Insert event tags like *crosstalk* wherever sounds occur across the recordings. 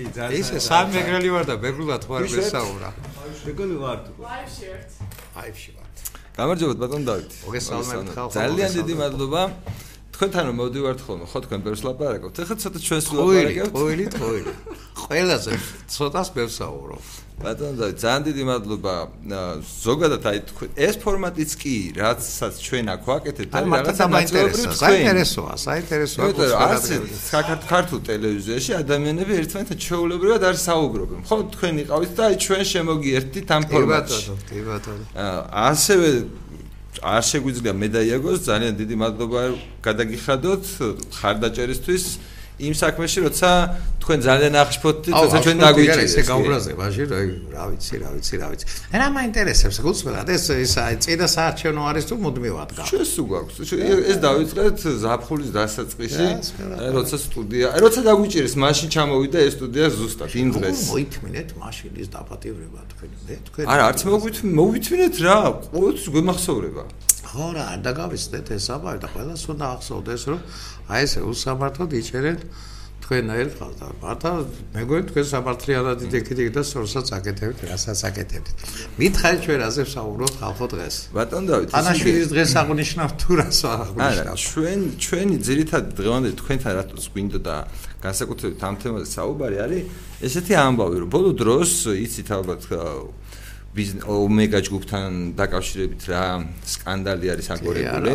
კი ძალიან ისე სამ მეგრელი ვარ და მეგრულად ვარ. მესაურა მეგრელი ვარ თუ ლაივში ერთ ლაივში ვარ გამარჯობათ ბატონ დავით. მოგესალმებით ხალხო ძალიან დიდი მადლობა. თქვენთან მოვდივართ ხოლმე. ხო თქვენ ბევრს ლაპარაკობთ. ეხლა ცოტა ჩვენს ლაპარაკობთ. ყოველი ყოველი *laughs* ყველაზე ცოტას ბევრს საუბრობ ბატონო და ძალიან დიდი მადლობა. ზოგადად აი ეს ფორმატიც კი რაცაც ჩვენ აქ ვაკეთებთ არის რაღაცა მაინტერესოა საინტერესოა საინტერესოა საქართველოს ქართულ ტელევიზიაში ადამიანები ერთმანეთთან ჩეულებრივად არ საუბრობენ. ხო თქვენ იყავით და აი ჩვენ შემოგიერთით ამ ფორმატში. კი ბატონო კი ბატონო. ასევე არ შეგვიძლია მე და იაგოს ძალიან დიდი მადლობა გადაგიხადოთ ხარდაჭერისთვის იმ საქმეში როცა თქვენ ძალიან აღშფოთთ თორსა ჩვენ დაგვიჭირეთ ესე გაუბრაზე ბაჟი რა ვიცი რა ვიცი რა ვიცი. რა მაინტერესებს გულწრფელად ეს ის წინა საარჩევნო არის თუ მუდმივად გა ჩვენს უგაქვს ეს დავიწყეთ ზაფხულის დასაწყისი როცა სტუდია როცა დაგვიჭირეს მაშინ ჩამოვიდა ეს სტუდია ზუსტად იმ დღეს. მოითმინეთ მაშინ ის დაპატივრება თქვენ მე თქვენ არა არც მოვითმინეთ რა ყოველთვის გვემახსოვრება ხო რა არ დაგავიწყდეთ ეს აბა და ყველას უნდა ახსოვდეს რომ აი ესე უსამართლოდ იჭერენ თქვენ ერთხელ და მარტო მეგონი თქვენ სამართლიანად იდექით და სორსაც აკეთებთ რასაც აკეთებთ. მითხარი ჩვენ ასე ვსაუბრობთ ხალხო დღეს? ბატონ დავით ანაშვილის დღეს აღნიშნავ თუ რას აღნიშნავ ჩვენ ჩვენი ძირითადად დღევანდელი თქვენთან რატოს გვინდა და განსაკუთრებით ამ თემაზე საუბარი არის ესეთი ამბავი რომ ბოლო დროს იცით ალბათ ომეგა ჯგუფთან დაკავშირებით რა სკანდალი არის აგორებული.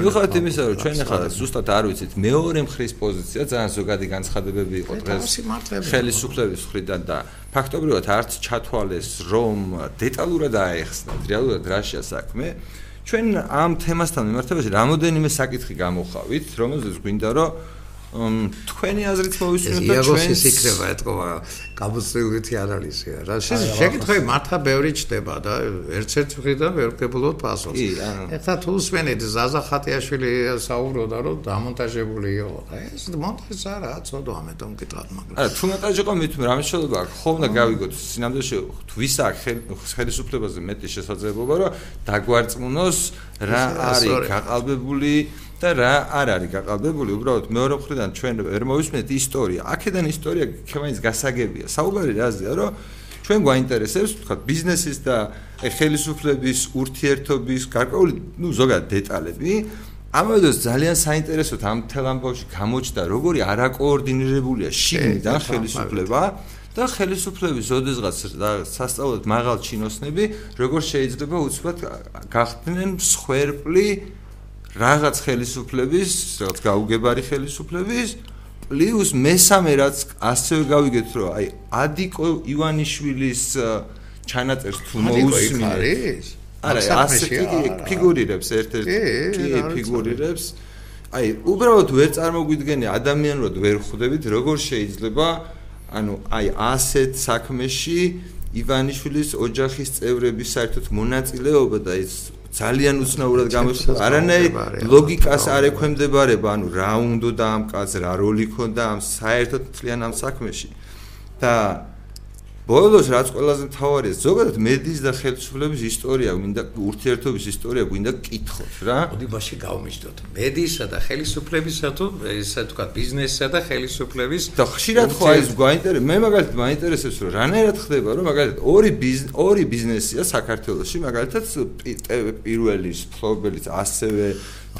მიუხედავად იმისა, რომ ჩვენ ახლა ზუსტად არ ვიცით მეორე მხრის პოზიცია, ძალიან ზოგადი განცხადებები იყო დღეს ხელისუფლების მხრიდან და ფაქტობრივად არც ჩათვალეს, რომ დეტალურად აეხსნათ რეალურად რა შეა საქმე. ჩვენ ამ თემასთან მიმართებაში რამოდენიმე საკითხი გამოხავით, რომელზეც გვინდა რომ თქვენი აზრით მოვისმინოთ და ჩვენ ის იქნება ეთქობა გამოცდილვითი ანალიზია რა. შეკითხები მართლა ბევრი ჩდება და ერთ-ერთ მხრიდან ვერ ვგებულობ პასუხს ეხლა თუ უსმენთ ზაზა ხატიაშვილი საუბრობდა რომ დამონტაჟებული იყო და ეს მონტაჟი არა ცოდო ამიტომ მკითხავ მაგრამ არა თუ მონტაჟი იყო მით რა მნიშვნელობა აქვს ხომ და გავიგოთ სინამდვილეში თვის აქვს ხელისუფლებაზე მეტი შესაძლებლობა რომ დაგვარწმუნოს რა არის გაყალბებული და რა არ არის გაყალბებული უბრალოდ მეორე მხრიდან ჩვენ ვერ მოვისმენთ ისტორია. აქედან ისტორია ქემაის გასაგებია. საუბარი რაზეა რომ ჩვენ გვაინტერესებს თქვა ბიზნესის და ხელისუფლების ურთიერთობის გარკვეული ნუ ზოგადად დეტალები. ამავდროულად ძალიან საინტერესოდ ამ თელამბოში გამოჩნდა როგორი არაკოორდინირებულია შიგნიდან ხელისუფლება და ხელისუფლების ოდესღაც სასწაულად მაღალ ჩინოსნები როგორ შეიძლება უცბად გახდნენ მსხვერპლი რაღაც ხელისუფლების, რაღაც გაუგებარი ხელისუფლების პლუს მესამე რაც ასევე გავიგეთ რომ აი ადიკო ივანიშვილის ჩანაწერს თუ მოусმინეთ არა ასე ფიგურირებს ერთ-ერთი კი ფიგურირებს. აი უბრალოდ ვერ წარმოგვიდგენია ადამიანურად ვერ ხვდებით როგორ შეიძლება ანუ აი ასეთ საქმეში ივანიშვილის ოჯახის წევრების საერთოდ მონაწილეობა და ეს ძალიან უცნაურად გამოსულა არანაირ ლოგიკას არ ექვემდებარება ანუ რა უნდა და ამ კაც რა როლი ქონდა ამ საერთოდ თლიან ამ საქმეში. და ბოლოს რაც ყველაზე მთავარია ზოგადად მედიის და ხელისუფლების ისტორია გვინდა ურთიერთობის ისტორია გვინდა კითხოთ რა. მოდი ბაში გავმიჯდოთ. მედიისა და ხელისუფლებისა თუ ესე თქვა ბიზნესისა და ხელისუფლების და ხშირად ხო აი გვაინტერესებს მე მაგალითად მაინტერესებს რომ რანაირად ხდება რომ მაგალითად ორი ორი ბიზნესია საქართველოში მაგალითად პირველი ფლობელიც ასევე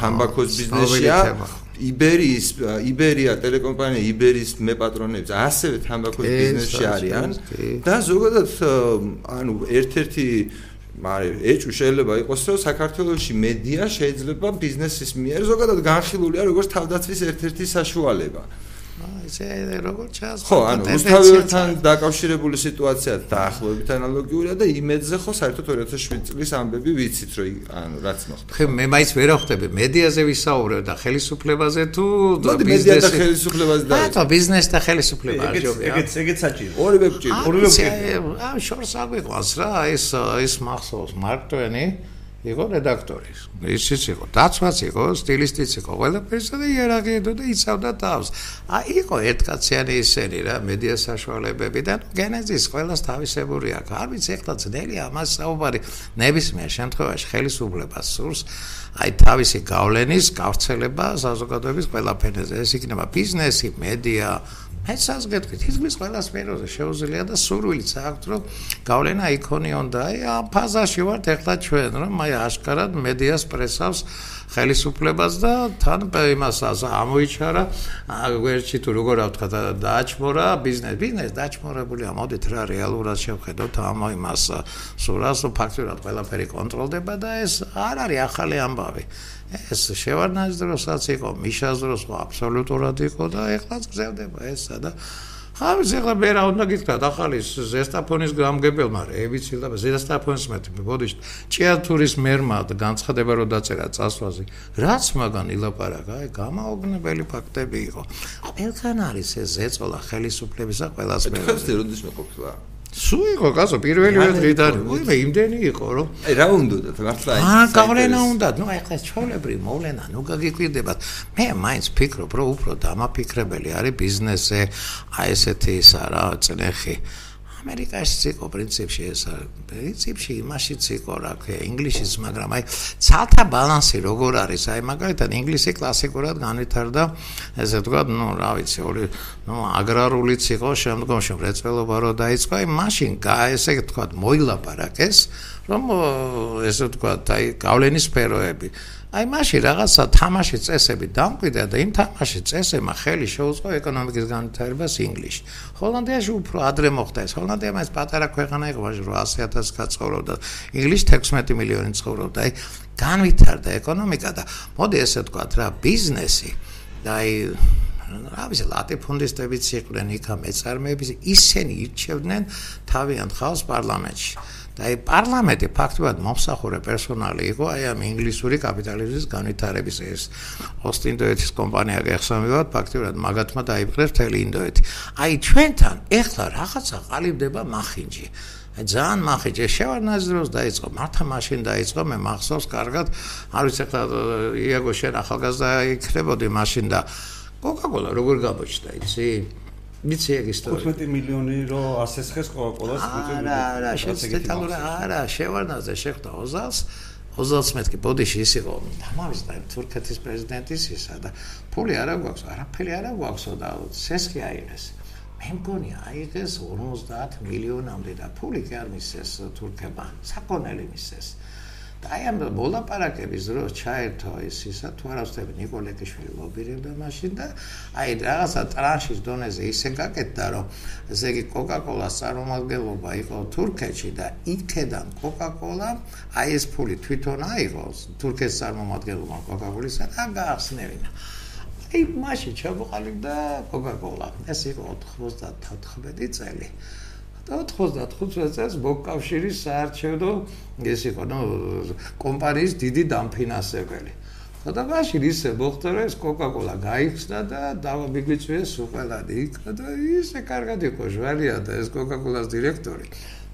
თამბაქოს ბიზნესია იბერიის იბერია ტელეკომპანია იბერიის მეპატრონებს ასევე თამბაქოს ბიზნესში არიან და ზოგადად ანუ ერთ-ერთი მაგრამ ეჭვი შეიძლება იყოს რომ საქართველოსი მედია შეიძლება ბიზნესის მიერ ზოგადად განხილულია როგორც თავდაცვის ერთ-ერთი საშუალება. ესე როგორ ჩას ხო ანუ რუსთავთან დაკავშირებული სიტუაცია დაახლოებით ანალოგიურია და იმედზე ხო საერთოდ 2007 წლის ამბები ვიცით რომ ანუ რაც მოხდა. ხო მე მაინც ვერ ახტები მედიაზე ვისაუბრებ და ხელისუფლებაზე თუ ბიზნესი და ხელისუფლებაზე და და ბიზნესი და ხელისუფლება არჯობია ეგეც ეგეც საჭირო. ორივე გჭირდება ორივე გჭირდება აა შორს აგვიყვანს რა ეს ეს მახსოვს მარკტვენი იყო რედაქტორი. ისიც იყო, დაცვაც იყო, სტილისტიც იყო, ყველაფერსა და იერარქიადო და იცავდა თავს. აი, იყო ერთკაციანი ისენი რა, მედია საშუალებები და გენეზის ყველას თავისებური აქვს. არ ვიცი, ეხლა ძნელი ამას საუბარი ნებისმიერ შემთხვევაში ხელისუფლებას სურს. აი, თავისი გავლენის გავრცელება საზოგადოების ყველა ფენაზე. ეს იქნება ბიზნესი, მედია, მეცას გეტყვით, თითქმის ყველა სფეროზე შეუძლია და სურვილიც აქვს, რომ გავლენა იქონიონ და აი ამ ფაზაში ვართ ახლა ჩვენ, რომ აი აშკარად მედიას პრესავს ხელისუფლებას და თან იმას ამოიჩარა გვერდში თუ როგორ ავთქვა დააჩმორა ბიზნეს. ბიზნეს დააჩმორებულია მოდით რა რეალურად შევხედოთ ამ იმას. სურას ფაქტურად ყველაფერი კონტროლდება და ეს არ არის ახალი ამბავი ეს შევარდნაძის დროსაც იყო მიშას დროს აბსოლუტურად იყო და ეხლაც გზელდება ესა და ხავი ზეღლა მე რა უნდა გითხრათ? ახალი ზესტაფონის გამგებელმა რეებიცილ და ზესტაფონის მე ბოდიშ ჭიათურის მერმა განცხადება რომ დაწერა წასვლაზე რაც მაგან ილაპარაკა აი გამაოგნებელი ფაქტები იყო. ყველგან არის ეს ზეწოლა ხელისუფლებისა ყველას მე ხო ეს როდის მეყოფილა სულ იყო კაცო პირველი დღიდან უიმე იმდენი იყო რომ აი რა უნდა მართლა აა გავლენა უნდა ნუ აი ხა ჩაოლებრი მოვლენა ნუ გაგიკვირდებათ. მე მაინც ფიქრობ რომ უფრო დამაფიქრებელი არის ბიზნესზე აი ესეთი ისა რა წნეხი ამერიკაში იყო პრინციპში ეს პრინციპში იმაშიც იყო რა ქვია ინგლისშიც მაგრამ აი ცალთა ბალანსი როგორ არის? აი მაგალითად ინგლისი კლასიკურად განვითარდა ესე ვთქვა ნუ რა ვიცი ორი ნუ აგრარულიც იყო შემდგომში მრეწველობა რო დაიწყო აი მაშინ ესე ვთქვა მოილაპარაკეს რომ ესე ვთქვა აი გავლენის სფეროები აი მაშინ რაღაცა თამაში წესები დამკვიდრა და იმ თამაში წესებმა ხელი შეუწყო ეკონომიკის განვითარებას ინგლისში. ჰოლანდიაში უფრო ადრე მოხდა ეს. ჰოლანდია მას პატარა ქვეყანა იყო, მაგრამ 800000 კაცხოვრობდა. ინგლისში 16 მილიონი ცხოვრობდა. აი განვითარდა ეკონომიკა და მოდი ესე ვთქვა რა ბიზნესი და აი რა ვიცი ლატიფუნდისტებიც იყვნენ იქა მეწარმეები ისინი ირჩევდნენ თავიანთ ხალხს პარლამენტში. და აი პარლამენტი ფაქტობრივად მომსახურე პერსონალი იყო აი ამ ინგლისური კაპიტალიზმის განვითარების ეს ოსტინდოეთის კომპანია გეხსოვებათ ფაქტობრივად მაგათმა დაიპყრეს მთელი ინდოეთი. აი ჩვენთან ეხლა რაღაცა ყალიბდება მახინჯი. აი ძალიან მახინჯი. შევარნაზ დროს დაიწყო მართა მაშინ დაიწყო მე მახსოვს კარგად. არ ვიცი ეხლა იაგო შენ ახალგაზრდა იქნებოდი მაშინ და კოკაკოლა როგორ გამოჩნდა იცი მიცი ეგ ისტორია. 15 მილიონი რო ასესხეს კოკაკოლას არა არა შეცდეთალურა არა შევარნაზე შეხვდა ოზალს. ოზალს მეთქი ბოდიში ის იყო ამავის და თურქეთის პრეზიდენტის ისა და ფული არა გვაქვს არაფერი არა გვაქვსო და სესხი აიღეს. მე მგონი აიღეს 50 მილიონამდე და ფული კი არ მისცეს თურქებმა საკონელი მისცეს აი ამ მოლაპარაკების დროს ჩაერთო ის ისა თუ არ ავსწრები ნიკოლეკიშვილი ლობირებდა მაშინ და აი რაღაცა ტრანშის დონეზე ისე გაკეთდა რომ ესე იგი კოკაკოლას წარმომადგენლობა იყო თურქეთში და იქედან კოკაკოლა აი ეს ფული თვითონ აიღო თურქეთის წარმომადგენლობა კოკაკოლისა და გაახსნევინა. აი მაშინ ჩაბოყალიბდა კოკაკოლა ეს იყო 94 წელი და 95 წელს მოკავშირის საარჩევნო ეს იყო ნუ კომპანიის დიდი დამფინანსებელი. და მაშინ ისე მოხდა რომ ეს კოკაკოლა გაიხსნა და დავამიგვიწვიეს უყელადი იქ და ისე კარგად იყო ჟვალია და ეს კოკაკოლას დირექტორი.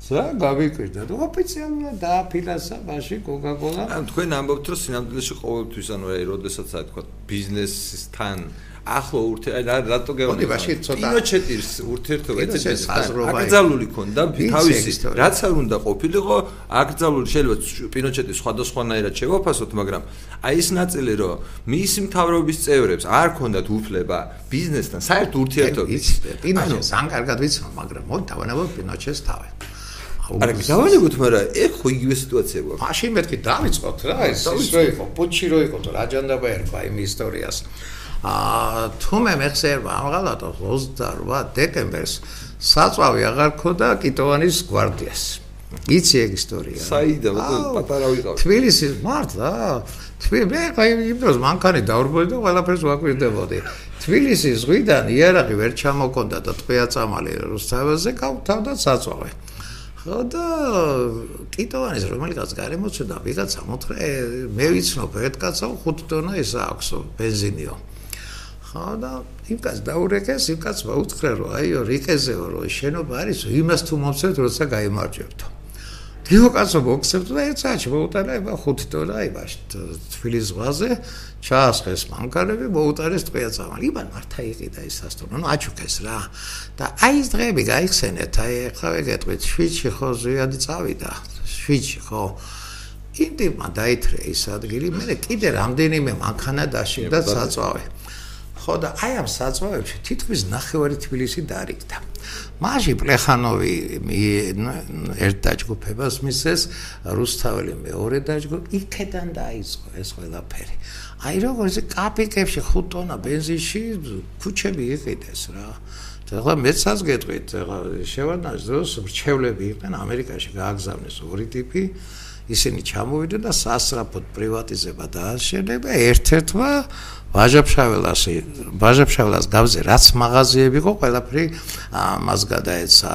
ზა გავიკვირდა და ოფიციალურად დააფინანსა მაშინ კოკაკოლა. ან თქვენ ამბობთ რომ სინამდვილეში ყოველთვის ანუ აი როდესაც აი თქვა ბიზნესთან ახლო ურთე რა რატო გეუბნები ბაში ცოტა პინოჩეტის ურთიერთობა ეცეს აკრძალული ქონდა თავისი რაც არ უნდა ყოფილიყო აკრძალული შეიძლება პინოჩეტის სხვადასხვანაირად შევაფასოთ მაგრამ აი ეს ნაწილი რომ მის მთავრობის წევრებს არ ქონდათ უფლება ბიზნესთან საერთო ურთიერთობის პინოჩეტს ან კარგად ვიცნობ მაგრამ მოდი დავანებოთ პინოჩეტს თავი არა გავანებოთ მაგრამ ეხ ხო იგივე სიტუაცია გვაქვს. მაშინ მეთქი დავიწყოთ რა ეს ის რო იყო პუჩი რო იყო თუ რაჯანდაბა ერქვა იმ ისტორიას აა თუმე მეხსერვა ამღალატო 28 დეკემბერს საწვავი აღარ ქონდა კიტოვანის გვარდიას. იცი ეგ ისტორია. საიდა პატარა ვიყავ. თბილისის მართლა? თბილისი მე იმდროს მანქანი დაურბოდი და ყველაფერს ვაკვირდებოდი. თბილისის ზღვიდან იარაღი ვერ ჩამოկონდა და ტყეა წამალი რუსთავაზე გავთავდა საწვავი. ხო და კიტოვანის რომელიღაც გარემოცდა ვიღაცა მოთხრე მე ვიცნობ ერთ კაცო 5 ტონა ის აქვსო ბენზინიო. ხო და იმკაც დაურეკეს, იმკაც მოუცხრა რომ აიო რიკეზეო რომ შენობა არის, იმას თუ მომწევთ, როცა გამოიმარჯვებთ. დიო კაცო მოგცევთ და ერთ საათში მოუტანა ება 5 დოლა იმაში თბილის ზღვაზე, ჩაასხეს მანქანები, მოუტარეს ტყეა წამალი. იბან მართა იყიდა ის ასტრო, ნუ აჩუქეს რა. და აი ეს დღეები გაიხსენეთ, აი ახლა ვეგეთყვით, შვიჩი ხო ზვიადი წავიდა. შვიჩი ხო ინტიმა დაითრე ის ადგილი, მე კიდე რამდენიმე მანქანა დაშინდა საწვავი. ხო და აი ამ საწვავებში თითქმის ნახევარი თბილისი დარიგდა. მაშინ პლეხანოვი ერთ დაჯგუფებას მისცეს, რუსთაველი მეორე დაჯგუფ, იქედან დაიწყო ეს ყველაფერი. აი როგორც კაპიკებში 5 ტონა бенზინში ქუჩები იყიდეს რა. ახლა მეცაც გეტყვით, ახლა შევარდნას დროს მრჩევლები იყვნენ ამერიკაში გააგზავნეს ორი ტიპი. ისინი ჩამოვიდნენ და სასწრაფოდ პრივატიზება დააშენება. ერთ-ერთმა ვაჟაფშაველას ვაჟაფშაველას გავზე რაც მაღაზიები იყო ყველაფერი მას გადაეცა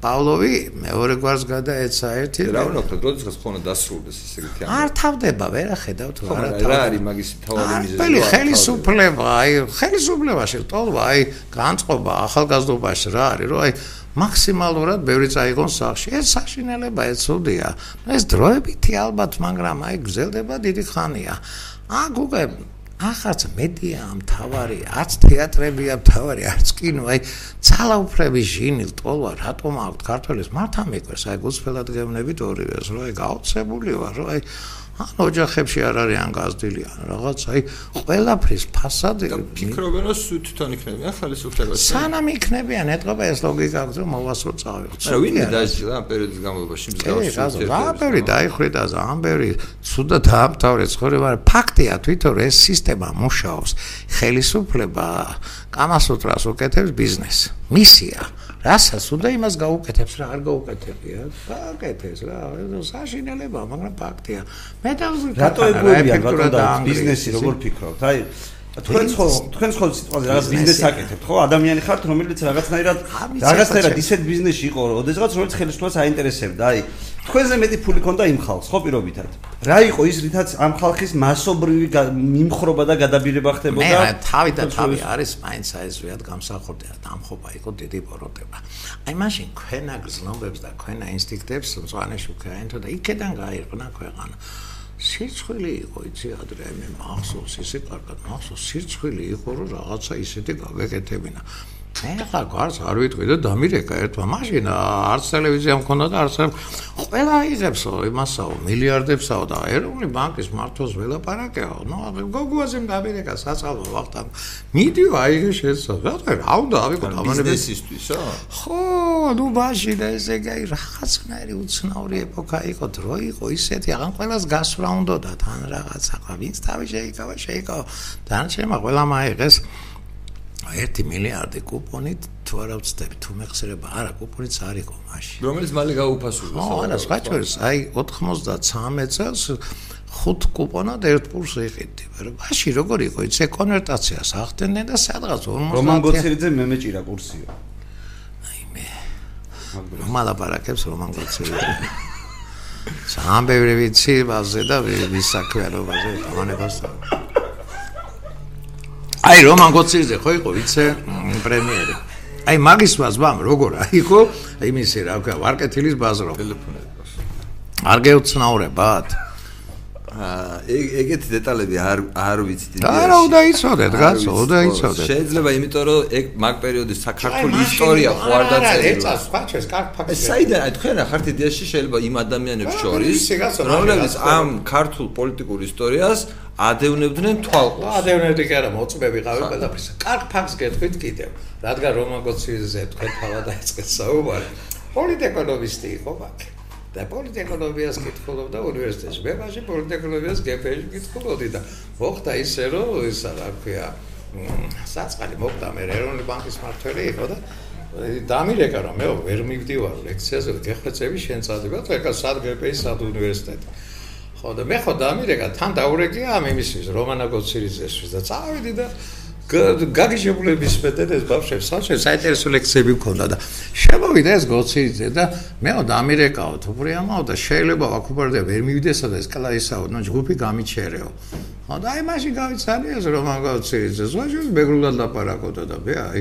პავლოვი მეორე გვარს გადაეცა ერთი რა უნდა ვთქვა როდესაც ხონა დასრულდეს ესე იგი არ თავდება ვერ ახედავ თუ არა რა არის მაგის თავარი მიზეზი? აი ხელისუფლება აი ხელისუფლებაში ტოლვა აი განწყობა ახალგაზრდობაში რა არის რომ აი მაქსიმალურად ბევრი წაიღონ სახში. ეს საშინელება ეცოდია. ეს დროებითი ალბათ, მაგრამ აი გზელდება დიდი ხანია. აქ უკვე ახაც მედია მთავარი, არც თეატრებია მთავარი, არც კინო, აი ძალაუფლების ჟინილ ტოლვა რატომ აქვს ქართველებს მართა მეკვეს, აი გულწრფელად გეუბნებით ორივეს, რომ აი გაოცებული ვარ, რომ აი ან ოჯახებში არ არიან გაზრდილი ან რაღაც აი ყველაფრის ფასადი ფიქრობენ რომ თვითონ იქნებიან ხელისუფლებაში სანამ იქნებიან ეთყობა ეს ლოგიკა აქვს რომ მოვასრო წავიღოთ რა ვინმე დაიჭირა ამ პერიოდის განმავლობაში მსგავსი რა ბევრი დაიხრიდა ამ ბევრი სუდა დაამთავრე ცხოვრება ფაქტია თვითონ ეს სისტემა მუშაობს ხელისუფლება კამასუტრას უკეთებს ბიზნესს მისია რასაც უნდა იმას გაუკეთებს რა არ გაუკეთებია? გააკეთეს რა საშინელება მაგრამ ფაქტია. მე დავზრდ რატო ეგუებიან ბატონო და ბიზნესი როგორ ფიქრობთ? აი თქვენ ხო თქვენ ხო სიტყვაზე რაღაც ბიზნესს აკეთებთ ხო? ადამიანი ხართ რომელიც რაღაცნაირად რაღაცნაირად ისეთ ბიზნესში იყო როდესაც რომელიც ხელისუფლებას აინტერესებდა. აი თქვენზე მეტი ფული ქონდა იმ ხალხს ხო პირობითად? რა იყო ის რითაც ამ ხალხის მასობრივი მიმხრობა და გადაბირება ხდებოდა? მე თავი და თავი არის მაინც აიზვიათ გამსახურდა დამხობა იყო დიდი პოროტება აი მაშინ ქვენა გზნობებს და ქვენა ინსტინქტებს მწვანეში უკაინთო და იქიდან გაიყნა ქვეყანა. სირცხვილი იყო იცი ადრე მე მახსოვს ისე კარგად მახსოვს სირცხვილი იყო რომ რაღაცა ისეთი გაგეკეთებინა მე ხა გარს არ ვიტყვი და დამირეკა ერთმა. მაშინ არც ტელევიზია მქონდა და არც ყველა იღებსო იმასაო მილიარდებსაო და ეროვნული ბანკის მართოს ველაპარაკეო ნუ გოგუაზე დამირეკა საწყალო ვახტა მიდი აიღე შეცო რა რა უნდა ავიღო ამანებისისთვისო ხო ნუ მაშინ ესე გაი რაღაცნაირი უცნაური ეპოქა იყო დრო იყო ისეთი აღან ყველას გასვლა უნდა და თან რაღაცა ვინც თავი შეიკავა შეიკავა. დანარჩენმა ყველა მაიღეს 1 მილიარდი კუპონით თუ არა ვწდები თუ მეხსერება არა კუპონიც არ იყო მაშინ. რომელიც მალე გაუფასურდა ხო არა ჩვენს აი 93 წელს ხუთ კუპონად ერთ პურს იყიდი. მაგრამ მაშინ როგორ იყო? იცი კონვერტაციას ახდენენ და სადღაც 50 რომან გოცერიძე მე მეჭირა კურსიო აი მე. მალაპარაკებს რომან გოცერიძე სამ ბევრი ვიცი ბაზე და ვის საქმიანობაზე ამანებას აი რომან გოციძე ხო იყო ვიცე პრემიერი. აი მაგის ბაზბამ როგორ აიყო იმისი რა ვქა ვარკეთილის ბაზრო. ტელეფონები არ გეუცნაურებათ ეგ ეგეთი დეტალები არ არ ვიცით არა უნდა იცოდეთ გასო უნდა იცოდეთ. შეიძლება იმიტომ რომ ეგ მაგ პერიოდის საქართველოს ისტორია ხო არ დაწერილი ეცა სხვა ჩვენს კარგ ფაქტს საიდან აი თქვენ ახართ იდეაში შეიძლება იმ ადამიანებს შორის რომლებიც ამ ქართულ პოლიტიკურ ისტორიას ადევნებდნენ თვალყოს. ადევნებდი კი არა, მოწმები ყავი ყველაფერს. კარგ ფაქტს გეტყვით კიდევ, რადგან რომაგოციზე თქვენ თავად დაიწყეთ საუბარი. პოლიტეკონომისტი იყო მაგ. და პოლიტეკონომიას კითხულობდა უნივერსიტეტში. მე მაშინ პოლიტეკონომიას გეფეში კითხულობდი და მოხდა ისე, რომ ისა რა ქვია, საწყალი მოხდა მე ეროვნული ბანკის მართველი იყო და დამირეკა რომ მე ვერ მივდივარ ლექციაზე, გეხვეწები შენ წადება, თუ ეხა სად გეფეში სად უნივერსიტეტი. ხო და მე ხო დამირეკა თან დაურეკია ამ იმისთვის რომანა გოცირიძესთვის და წავიდი და გაგიჟებულების მეტენეს ბავშვებს საშე საინტერესო ლექციები მქონდა და შემოვიდა ეს გოცირიძე და მეო დამირეკაო თუბრიამაო და შეიძლება ვაკუპარდე ვერ მივიდესა და ეს კლაისაო ნუ ჯგუფი გამიჩერეო. ხო და აი მაშინ გავიცანი ეს რომანა გოცირიძე ზოჟი მეგრულად ლაპარაკობდა და მე აი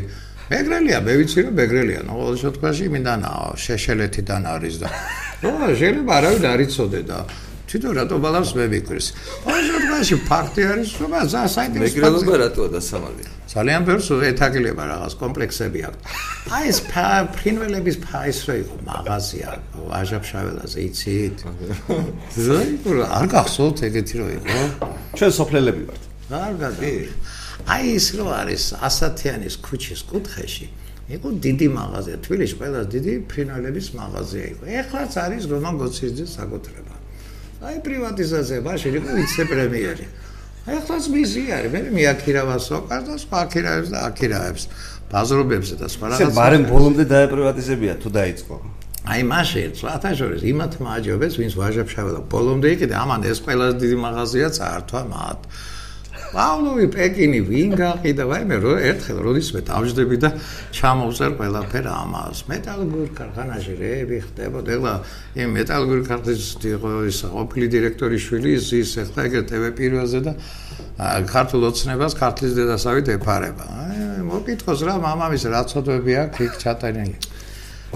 მეგრელია მე ვიცი რომ მეგრელია ნუ ყოველ შემთხვევაში მინდანა შეშელეთიდან არის და ნუ შეიძლება არავინ არ იცოდე და თვითონ რატო ბალანს მე მიკრის? პოზიტივაში ფაქტი არის, რომ ზა საინტერესო მეგრელობა რატოა დასამალი? ძალიან ბევრს ეთაგილება რაღაც კომპლექსები აქვს. აი ეს ფრინველების ფაის რო იყო მაღაზია ვაჟაფშაველაზე იცით? *laughs* ზოი არ გახსოვთ ეგეთი რო იყო? ჩვენ სოფლელები ვართ. არ გადი. აი ის რო არის ასათიანის ქუჩის კუთხეში იყო დიდი მაღაზია თბილისში ყველა დიდი ფრინველების მაღაზია იყო ეხლაც არის რომან გოციძის საკუთრება აი პრივატიზაცია მაშინ იყო ვიცე-პრემიერი ეხლაც მიზი არის მე მეაქირავა სოკას და სხვა აქირავებს და აქირავებს ბაზრობებს და სხვა რაღაცა. ეს ბარემ ბოლომდე დაეპრივატიზებია თუ დაიწყო. აი მაშინ სხვათა შორის იმათ მაჯობებს ვინც ვაჟებშაველა ბოლომდე იყიდე ამან ეს ყველაზე დიდი მაღაზია წაართვა მათ. პავლოვი პეკინი ვინ გაყიდა ვაიმე რო ერთხელ როდისმე დავждები და ჩამოვწერ ყველაფერ ამას მეტალურგ ქარხანაში რეები ხდებოდა. ეხლა იმ მეტალურგ ქარხნის იყო ის ყოფილი დირექტორის შვილი ის ეხლა ეგრე ტვ პირველზე და ქართულ ოცნებას ქართლის დედასავით ეფარება. აი მოკითხოს რა მამამის რა ცოდვები აქვს იქ ჩატანილი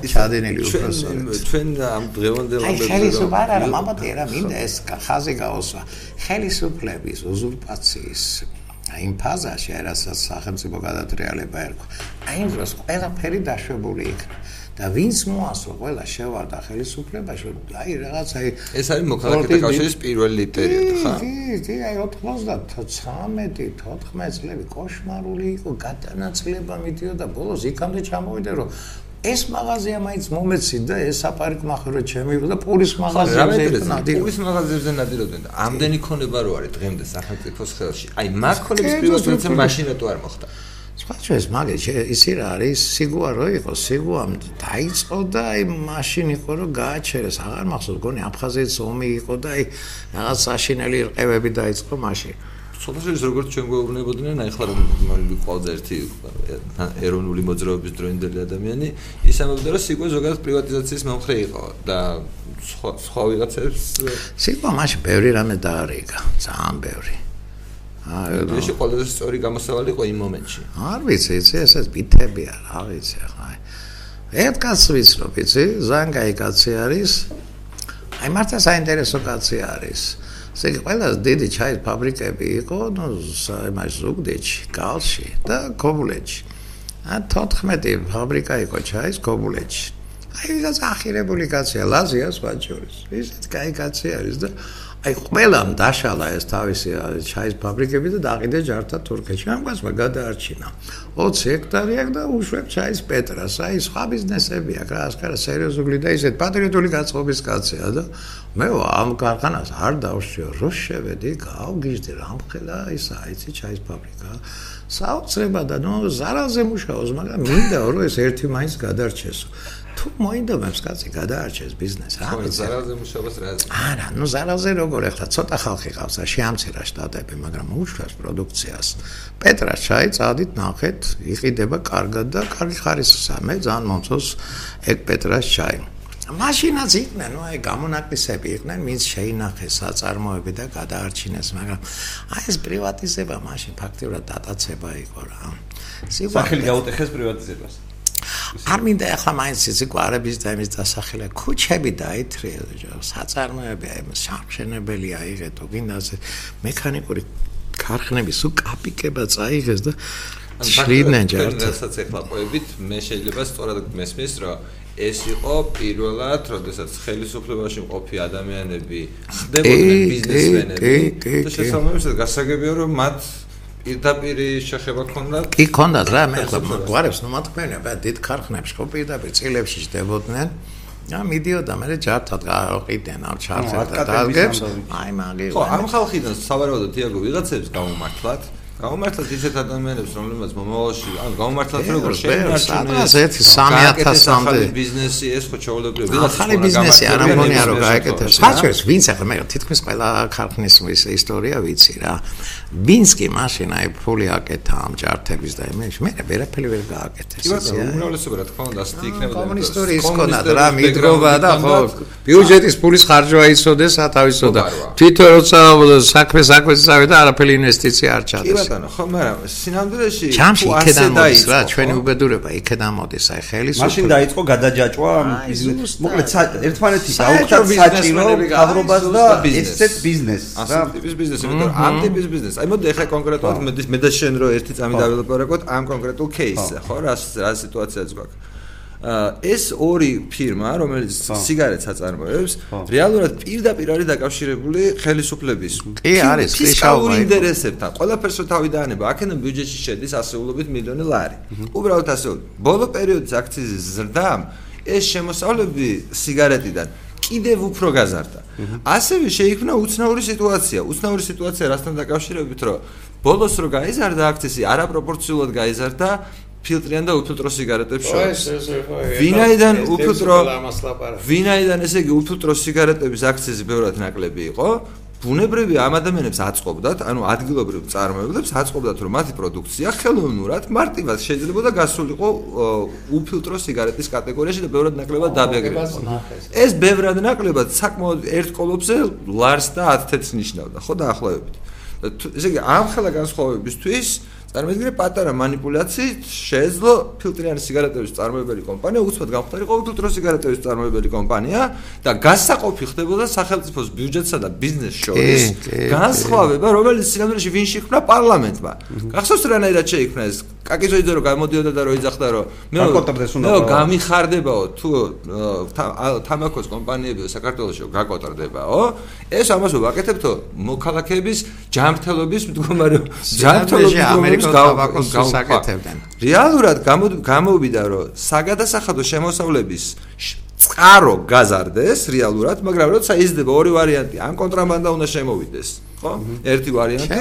ჩადენილი უფროსოებს ჩვენ ამ დღევანდელ ამბებზე აი ხელისუფლება არა მამატი რა მინდა ეს ხაზე გაოსვა ხელისუფლების უზურპაციის იმ ფაზაში, რასაც სახელმწიფო გადატრიალება ერქვა, აი დროს ყველაფერი დაშვებული იქნა. და ვინც მოასვა ყველა შევარდა ხელისუფლებაში, აი რაღაც აი ეს არის მოქალაქეთა კავშირის პირველი პერიოდი, ხა? კი, კი, აი 93, 14 წლები კოშმარული იყო, გატანაცლება მიდიოდა, ბოლოს იქამდე ჩამოვიდა, რომ ეს მაღაზია მაინც მომეცინდა ეს საპარიკმახერო ჩემი და პურის მაღაზიაზე ნადირო პურის მაღაზიაზე ნადირობდნენ და ამდენი ქონება რო არის დღემდე სახელმწიფოს ხელში აი მაგ ქონების პრივატიზაცია მაშინ რატო არ მოხდა სხვა ეს მაგე ისი რა არის სიგუა რო იყო სიგუამ დაიწყო და აი მაშინ იყო რომ გააჩერეს აღარ მახსოვს გონი აფხაზეთის ომი იყო და აი რაღაც საშინელი რყევები დაიწყო მაშინ სოფლის როგორც ჩვენ გვეუბნებოდნენ, აი ხლა რომ მიყავდა ერთი ეროვნული მოძრაობის დროინდელი ადამიანი, ის ამბობდა რომ სიკვე ზოგადად პრივატიზაციის მომხრე იყო და სხვა სხვა ვიღაცებს სიკვე მაშინ ბევრი რამე დაარიგა, ძალიან ბევრი. აი, ეს ყველაზე სწორი გამოსავალი იყო იმ მომენტში. არ ვიცი, ეს ესეც ბითებია, რა ვიცი, ხა. ერთ კაცს ვიცნობ, იცი, ზანგაი კაცი არის. აი მართლა საინტერესო კაცი არის. ესე იგი ყველა დიდი ჩაის ფაბრიკები იყო ნუ იმას ზუგდიდში, კალში და კობულეთში. ა 14 ფაბრიკა იყო ჩაის კობულეთში. აი ვიღაც ახირებული კაცია, ლაზიას ვაჭრობს. ისეთ კაი კაცი არის და აი ყველამ დაშალა ეს თავისი ჩაის ფაბრიკები და დაყიდე ჯართა თურქეთში. ამას მაგადაარჩინა. 20 ჰექტარი აქვს და უშვებ ჩაის პეტრას. აი სხვა ბიზნესები აქვს, რა ასკარა სერიოზული და ისეთ პატრიოტული გაწყობის კაცია და მე ამ კარხანას არ დავშიო, რო შევედი, გავგიჟდი რამხელა ის აიცი ჩაის ფაბრიკა. საოცრება და ნუ ზარალზე მუშაობს, მაგრამ მინდა რომ ეს ერთი მაინც გადარჩესო. თუ მოინდომებს კაცი გადაარჩეს ბიზნესს რა ხო ზარალზე მუშაობს რა არა ნუ ზარალზე როგორ ახლა ცოტა ხალხი ყავს და შეამცირა შტატები მაგრამ უშვას პროდუქციას პეტრა ჩაი წადით ნახეთ იყიდება კარგად და კარგი ხარისხია მე ძალიან მომწონს ეგ პეტრას ჩაი მაშინაც იყვნენ, ნუ აი გამონაკლისები იყვნენ, ვინც შეინახეს საწარმოები და გადაარჩინეს, მაგრამ აი ეს პრივატიზება მაშინ ფაქტიურად დატაცება იყო რა. სახელი გაუტეხეს პრივატიზებას. არ მინდა ახლა მაინც ისე კვარების და იმის დასახელება ქუჩები დაითრიე საწარმოები აი სამშენებელი აიღეთო გინდაზე მექანიკური ქარხნების უ კაპიკება წაიღეს და შლიდნენ ჯერთ რასაც ახლა ყვებით მე შეიძლება სწორად მესმის რომ ეს იყო პირველად, როდესაც ხელისუფლებაში მყოფი ადამიანები ხდებოდნენ ბიზნესმენები. და შესაძლოა გასაგებია რომ მათ პირდაპირ შეხება ქონდათ? კი ქონდათ რა, მე გვარებს ნუ მათქმენია, ბა დიდ ქარხნებში ხო პირდაპირ წილებში შდებოდნენ. ა მიდიოდა მე ჯართად გაყიდენ ამ ჩარტს და დაგებს. აი მაგი. ხო, ამ ხალხიდან სავარაუდოდ თიაგო ვიღაცებს გამომართლათ. გამომართლათ ისეთ ადამიანებს, რომლებიც მომავალში, ან გამომართლათ როგორ შეიძლება ერთი 3000-მდე ბიზნესი ეს ხო ჩაოლებრივი ვიღაც ახალი ბიზნესი არ ამონია რომ გაეკეთებს. ხაჭერს ვინც ახლა მე თითქმის ყველა ქარხნის ისტორია ვიცი რა. ვინც კი მაშინ აი ფული აკეთა ამ ჯართების და იმეში, მე ვერაფერი ვერ გააკეთეს. კი ბატონო, უმრავლესობა რა თქმა უნდა ასეთი იქნება. კომუნისტური ის ქონათ რა მიდრობა და ხო ბიუჯეტის ფულის ხარჯვა იცოდეს, ათავისოდა. თვითონ როცა საქმე საქმესავე და არაფერი ინვესტიცია არ ჩადეს. ბატონო, ხო, მაგრამ სინამდვილეში ჩამში იქედან მოდის რა, ჩვენი უბედურება იქედან მოდის, აი ხელისუფლება. მაშინ დაიწყო გადაჯაჭვა ბიზნეს. მოკლედ ერთმანეთი დაუხდათ საჭირო თავრობას და ესეთ ბიზნესს რა. ამ ტიპის ბიზნესი, იმიტომ რომ ამ ტიპის ბიზნესი. აი მოდი ახლა კონკრეტულად მე და შენ რო ერთი წამი დაველაპარაკოთ ამ კონკრეტულ кейსზე, ხო, რა რა სიტუაციაც გვაქვს. ეს ორი ფირმა, რომელიც სიგარეტს აწარმოებს, რეალურად პირდაპირ არის დაკავშირებული ხელისუფლების კი არის ფისკალურ ინტერესებთან. ყველაფერს რო თავი დაანება, აქედან ბიუჯეტში შედის ასეულობით მილიონი ლარი. უბრალოდ ასე. ბოლო პერიოდის აქციზის ზრდამ ეს შემოსავლები სიგარეტიდან კიდევ უფრო გაზარდა. ასევე შეიქმნა უცნაური სიტუაცია. უცნაური სიტუაცია რასთან დაკავშირებით, რომ ბოლოს რო გაიზარდა აქციზი, არაპროპორციულად გაიზარდა ფილტრიან და უფილტრო სიგარეტებს შორის. ვინაიდან უფილტრო ვინაიდან ესე იგი უფილტრო სიგარეტების აქციზი ბევრად ნაკლები იყო, ბუნებრივი ამ ადამიანებს აწყობდათ, ანუ ადგილობრივ წარმოებლებს აწყობდათ, რომ მათი პროდუქცია ხელოვნურად მარტივად შეიძლება გასულიყო უფილტრო სიგარეტის კატეგორიაში და ბევრად ნაკლებად დაბეგრება. ეს ბევრად ნაკლებად საკმაოდ ერთ კოლოფზე ლარს და 10 თეთს ნიშნავდა, ხო დაახლოებით. ესე იგი ამ ხელა განსხვავებისთვის წარმოიდგინე პატარა манипуляციით შეეძლო ფილტრიანი სიგარეტების წარმოებელი კომპანია უცბად გამხდარიყო უფილტრო სიგარეტების წარმოებელი კომპანია და გასაყოფი ხდებოდა სახელმწიფოს ბიუჯეტსა და ბიზნესს შორის განსხვავება რომელიც სინამდვილეში ვინ შექმნა პარლამენტმა. გახსოვს რანაირად შეიქმნა ეს? კაკიძოიძე რომ გამოდიოდა და რომ იძახდა რომ მე მე გამიხარდებაო თუ თამაქოს კომპანიები საქართველოსში გაკოტრდებაო ეს ამას ვაკეთებთო მოქალაქეების ჯანმრთელობის მდგომარეობა ჯანმრთელობის ამერიკულ თამაკოს საკეთებდნენ რეალურად გამოვიდა რომ საგადასახადო შემოსავლების წყარო გაზარდეს რეალურად მაგრამ როცა იზრდება ორი ვარიანტი ან კონტრაბანდა უნდა შემოვიდეს ხო? ერთი ვარიანტი.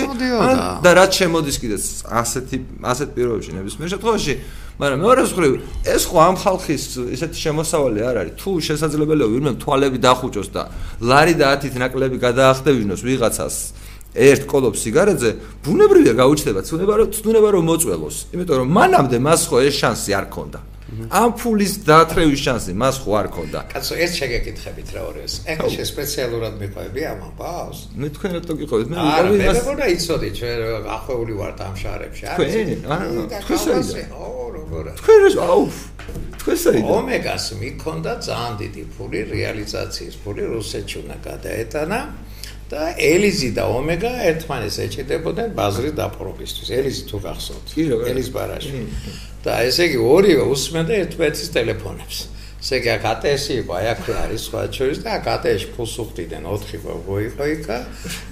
და რაც შემოდის კიდე ასეთი ასეთ პირობებში ნებისმიერ შემთხვევაში, მაგრამ მეორე მხრივ ეს ხო ამ ხალხის ესეთი შემოსავალი არ არის. თუ შესაძლებელია ვინმე თვალები დახუჭოს და ლარი და 10-ით ნაკლები გადაახტევინოს ვიღაცას ერთ კოლოფ სიგარეტზე, ბუნებრივია გაუჩნდება, ცუნება რომ ცუნება რომ მოწველოს. იმიტომ რომ მანამდე მას ხო ეს შანსი არ ქონდა. ამ ფულის დაათრევის შანსი მას ხო არ ქონდა. კაცო, ეს შეგეკითხებით რა ორეს. ეხლა შე სპეციალურად მიყვები ამ ამბავს? მე თქვენ რატო გიყავით? მე ვიყავი მას. არა, მე იცოდი, ჩვენ ახვეული ვართ ამ შარებში. არა, თქვენ საერთოდ. ო, როგორ არის? თქვენ აუ თქვენ საერთოდ. ომეგას მიქონდა ძალიან დიდი ფული, რეალიზაციის ფული რუსეთში უნდა გადაეტანა. და ელიზი და ომეგა ერთმანეთს ეჭიდებოდნენ ბაზრის დაპყრობისთვის. ელიზი თუ გახსოვთ? ელის ბარაში. და ესე იგი ორივე უსმენდა ერთმანეთის ტელეფონებს. ესე იგი აქ ატესი იყო, აი აქ არის სხვა შორის და აქ ატეში ფულს უხდიდნენ 4 ყო იყო იქა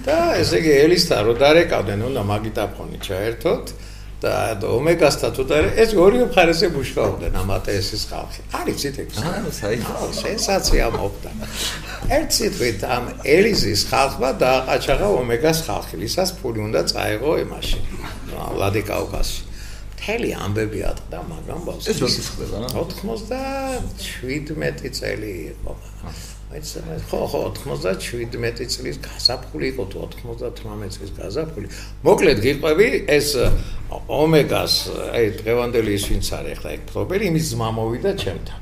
და *laughs* ესე იგი ელისთან რო დარეკავდნენ, უნდა მაგიტაფონი ჩაერთოთ. და ომეგასთან თუ და ეს ორი მხარეზე მუშაობდნენ ამ ატესის ხალხი. არის ციტები. აა, საერთოდ სენსაცია მოხდა. ერთ ციტვით ამ ელიზის ხალხმა დააყაჩაღა ომეგას ხალხი, ვისაც ფული უნდა წაეღო იმაში. ლადიკაუკასში. მთელი ამბები ატყდა, მაგრამ ბავშვი ეს როდის ხდება? 97 წელი იყო. აი ხო ხო 97 წლის გაზაფხული იყო თუ 98 წლის გაზაფხული. მოკლედ გიყვები ეს ომეგას აი დღევანდელი ის ვინც არის ახლა ეგ პრობელი იმის ძმა მოვიდა ჩემთან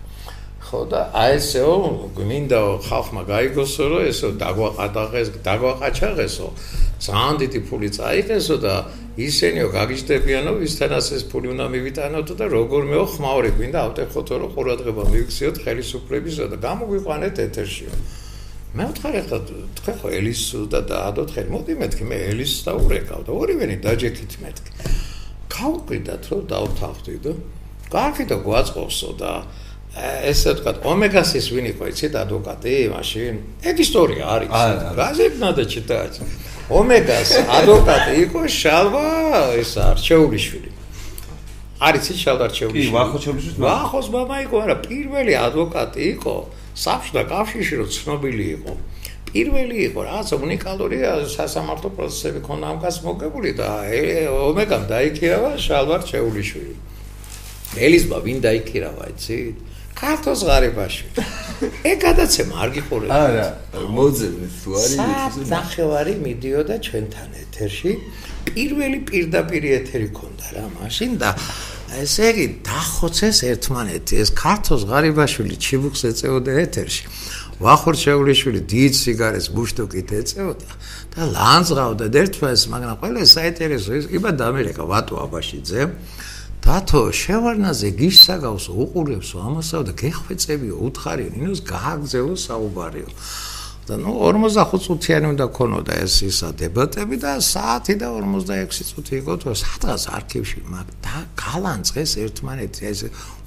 ხო და აი ესეო გვინდა ხალხმა გაიგოსო რომ ესო დაგვაყადაღეს დაგვაყაჩაღესო. ძალიან დიდი ფული წაიღესო და ისენიო გაგიჟდებიანო ვისთანაც ეს ფული უნდა მივიტანოთ და როგორ მეო ხმაური გვინდა ავტეხოთო რომ ყურადღება მივიქციოთ ხელისუფლებისა და გამოგვიყვანეთ ეთერშიო. მე ვთხარ ახლა თქვენ ხო ელის და დაადოთ ხელ მოდი მეთქი მე ელის და ურეკავ და ორივენი დაჯექით მეთქი. გავყიდათ რომ დავთანხმდიდო კარგი და გვაწყობსო და ესე თქვა ომეგასის ვინ იყო იცით ადვოკატი მაშინ ეგ ისტორია არის გაზეთნა და ჩიტაჭ ომეგას ადვოკატი იყო შალვა ეს არჩეულიშვილი არის ის შალვა არჩეულიშვილი კი ვახო ჩემთვის ვახოს мама იყო არა პირველი ადვოკატი იყო საფშდა კავშირში რო ცნობილი იყო პირველი იყო რაღაც უნიკალური სასამართლო პროცესები ქონდა ამ კაც მოგებული და ომეგამ დაიქირავა შალვა არჩეულიშვილი ელიზბა ვინ დაიქირავა იცით ქართოს ღარიბაში. ეგ გადაცემა არ გიყურებ. არა, მოძებნე თუ არის ნახევარი მიდიოდა ჩვენთან ეთერში. პირველი პირდაპირ ეთერი ქონდა რა მაშინ და ესე იგი დახოცეს ერთმანეთი ეს ქართოს ღარიბაშვილი ჩიბუქს ეწეოდა ეთერში. ვახორჩეულიშვილი დიდ სიგარეს ბუშტოკით ეწეოდა და ლანძღავდა ერთმანეთს, მაგრამ ყველა საინტერესო ის იბა და ამერიკა ვატო აბაშიძე. დათო შევარნაზე გისაგავსო უყურებსო ამასაო და გეხვეწებიო უთხარიო ნინოს გააგზელო საუბარიო. და ნუ 45 წუთიანი უნდა ქონოდა ეს ისა დებატები და საათი და 46 წუთი იყო თუ სადღაც არქივში მაგ და გალანძღეს ერთმანეთი ეს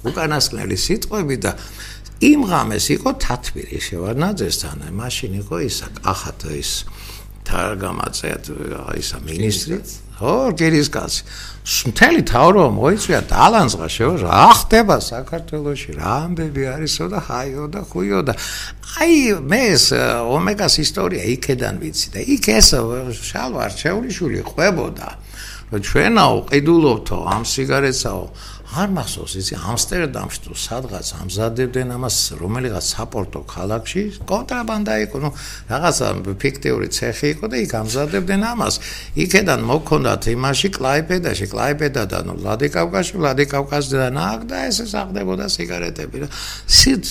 უკანასკნელი სიტყვები და იმ ღამეს იყო თათბირი შევარნაძესთან. მაშინ იყო ისა კახათ ის თარგამაძე ისა მინისტრი ხო გერის კაცი მთელი თავრობა მოიწვია დალანძღა შეო რა ხდება საქართველოში რა ამბები არისო და ჰაიო და ხუიო და აი მე ეს ომეგას ისტორია იქედან ვიცი და იქ ეს შალვა არჩეულიშვილი ყვებოდა რომ ჩვენაო ყიდულობთო ამ სიგარეტსაო არ მახსოვს ისი ამსტერდამში თუ სადღაც ამზადებდნენ ამას რომელიღაც საპორტო ქალაქში კონტრაბანდა იყო ნუ რაღაცა ფიქტიური ცეხი იყო და იქ ამზადებდნენ ამას. იქედან მოქონდათ იმაში კლაიპედაში კლაიპედადან ვლადიკავკაზში ვლადიკავკაზიდან აქ და ესე საყდებოდა სიგარეტები და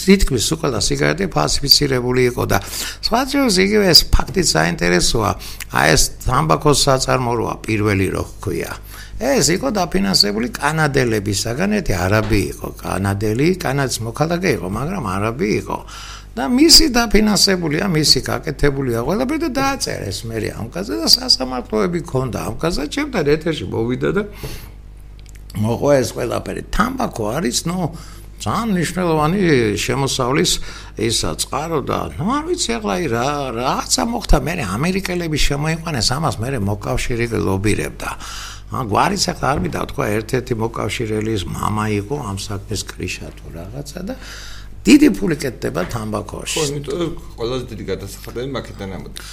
თითქმის უკვე და სიგარეტი ფალსიფიცირებული იყო და სხვაჯერს იგივე ეს ფაქტი საინტერესოა. აი ეს თამბაქოს საწარმოა პირველი რო ხქია ეს იყო დაფინანსებული კანადელებისაგან, ერთი არაბი იყო, კანადელი, კანადის მოქალაქე იყო, მაგრამ არაბი იყო. და მისი დაფინანსებულია, მისი გაკეთებულია ყველაფერი და დააწერეს მე ამ კაზე და სასამართლოები ქონდა ამ კაზე, ჩემთან ეთერში მოვიდა და მოყვა ეს ყველაფერი. თამბაქო არის, ნუ ძალიან მნიშვნელოვანი შემოსავლის ისა წყარო და ნუ არ ვიცი ახლა რა რაღაცა მოხდა მე ამერიკელები შემოიყვანეს ამას მე მოკავშირე ლობირებდა ა გვარიც ახლა არ მინდა თქვა ერთ-ერთი მოკავშირელის мама იყო ამ საქმეს კრიშა თუ რაღაცა და დიდი ფული კეთდება თამბაქოში. ხო, იმიტომ ყველაზე დიდი გადასახადები მაკედან ამოდის.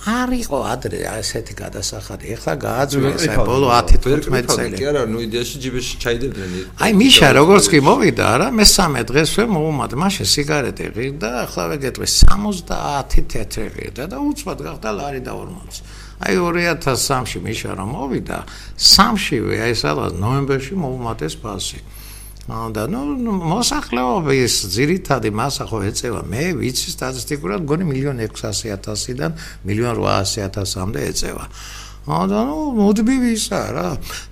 არ იყო ადრე ასეთი გადასახადი. ეხლა გააძვეს აი ბოლო 10-15 წელი. კი არა, ნუ იდეაში ჯიბეში ჩაიდებდნენ. აი მიშა როგორც კი მოვიდა რა, მესამე დღესვე მოუმად, მაშინ სიგარეტი ღირდა, ახლა ვეგეტყვი 70 თეთრი ღირდა და უცბად გახდა ლარი და 40. აი 2003-ში მიშა რომ მოვიდა, სამშივე აი სადღაც ნოემბერში მოუმატეს ფასი. და ნუ მოსახლეობის ძირითადი მასა ხო ეწევა მე ვიცი სტატისტიკურად გონი 1.600.000-დან 1.800.000-მდე ეწევა. და ნუ მოდბივი ისა რა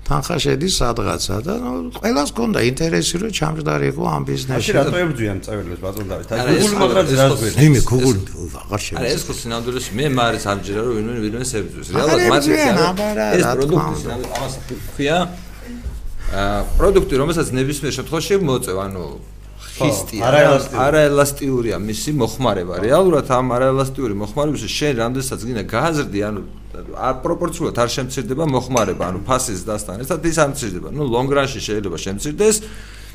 თანხა შედის სადღაცა და ნუ ყველას გონდა ინტერესი რომ ჩამჯდარიყო ამ ბიზნესში. აი რატო ებძვიან წავილებს ბატონ დავით? აი გუგლი მაგრად რას გვერდი? ნიმე გუგლი აღარ შეიძლება. არა ეს ხო სინამდვილეში მე მარის ამჯერა რომ ვინმე ვინმე ებძვის. რეალურად მათ ეს პროდუქტი ამას ხია აა პროდუქტი რომელსაც ნებისმიერ შემთხვევაში მოწევ ანუ ხისტია არაელასტიურია მისი მოხმარება რეალურად ამ არაელასტიური მოხმარებაში შენ რამდენსაც გინდა გააზრდი ანუ არ პროპორციულად არ შემცირდება მოხმარება, ანუ ფასის დასთან ერთად ის არ მცირდება. ნუ ლონგრანში შეიძლება შემცირდეს.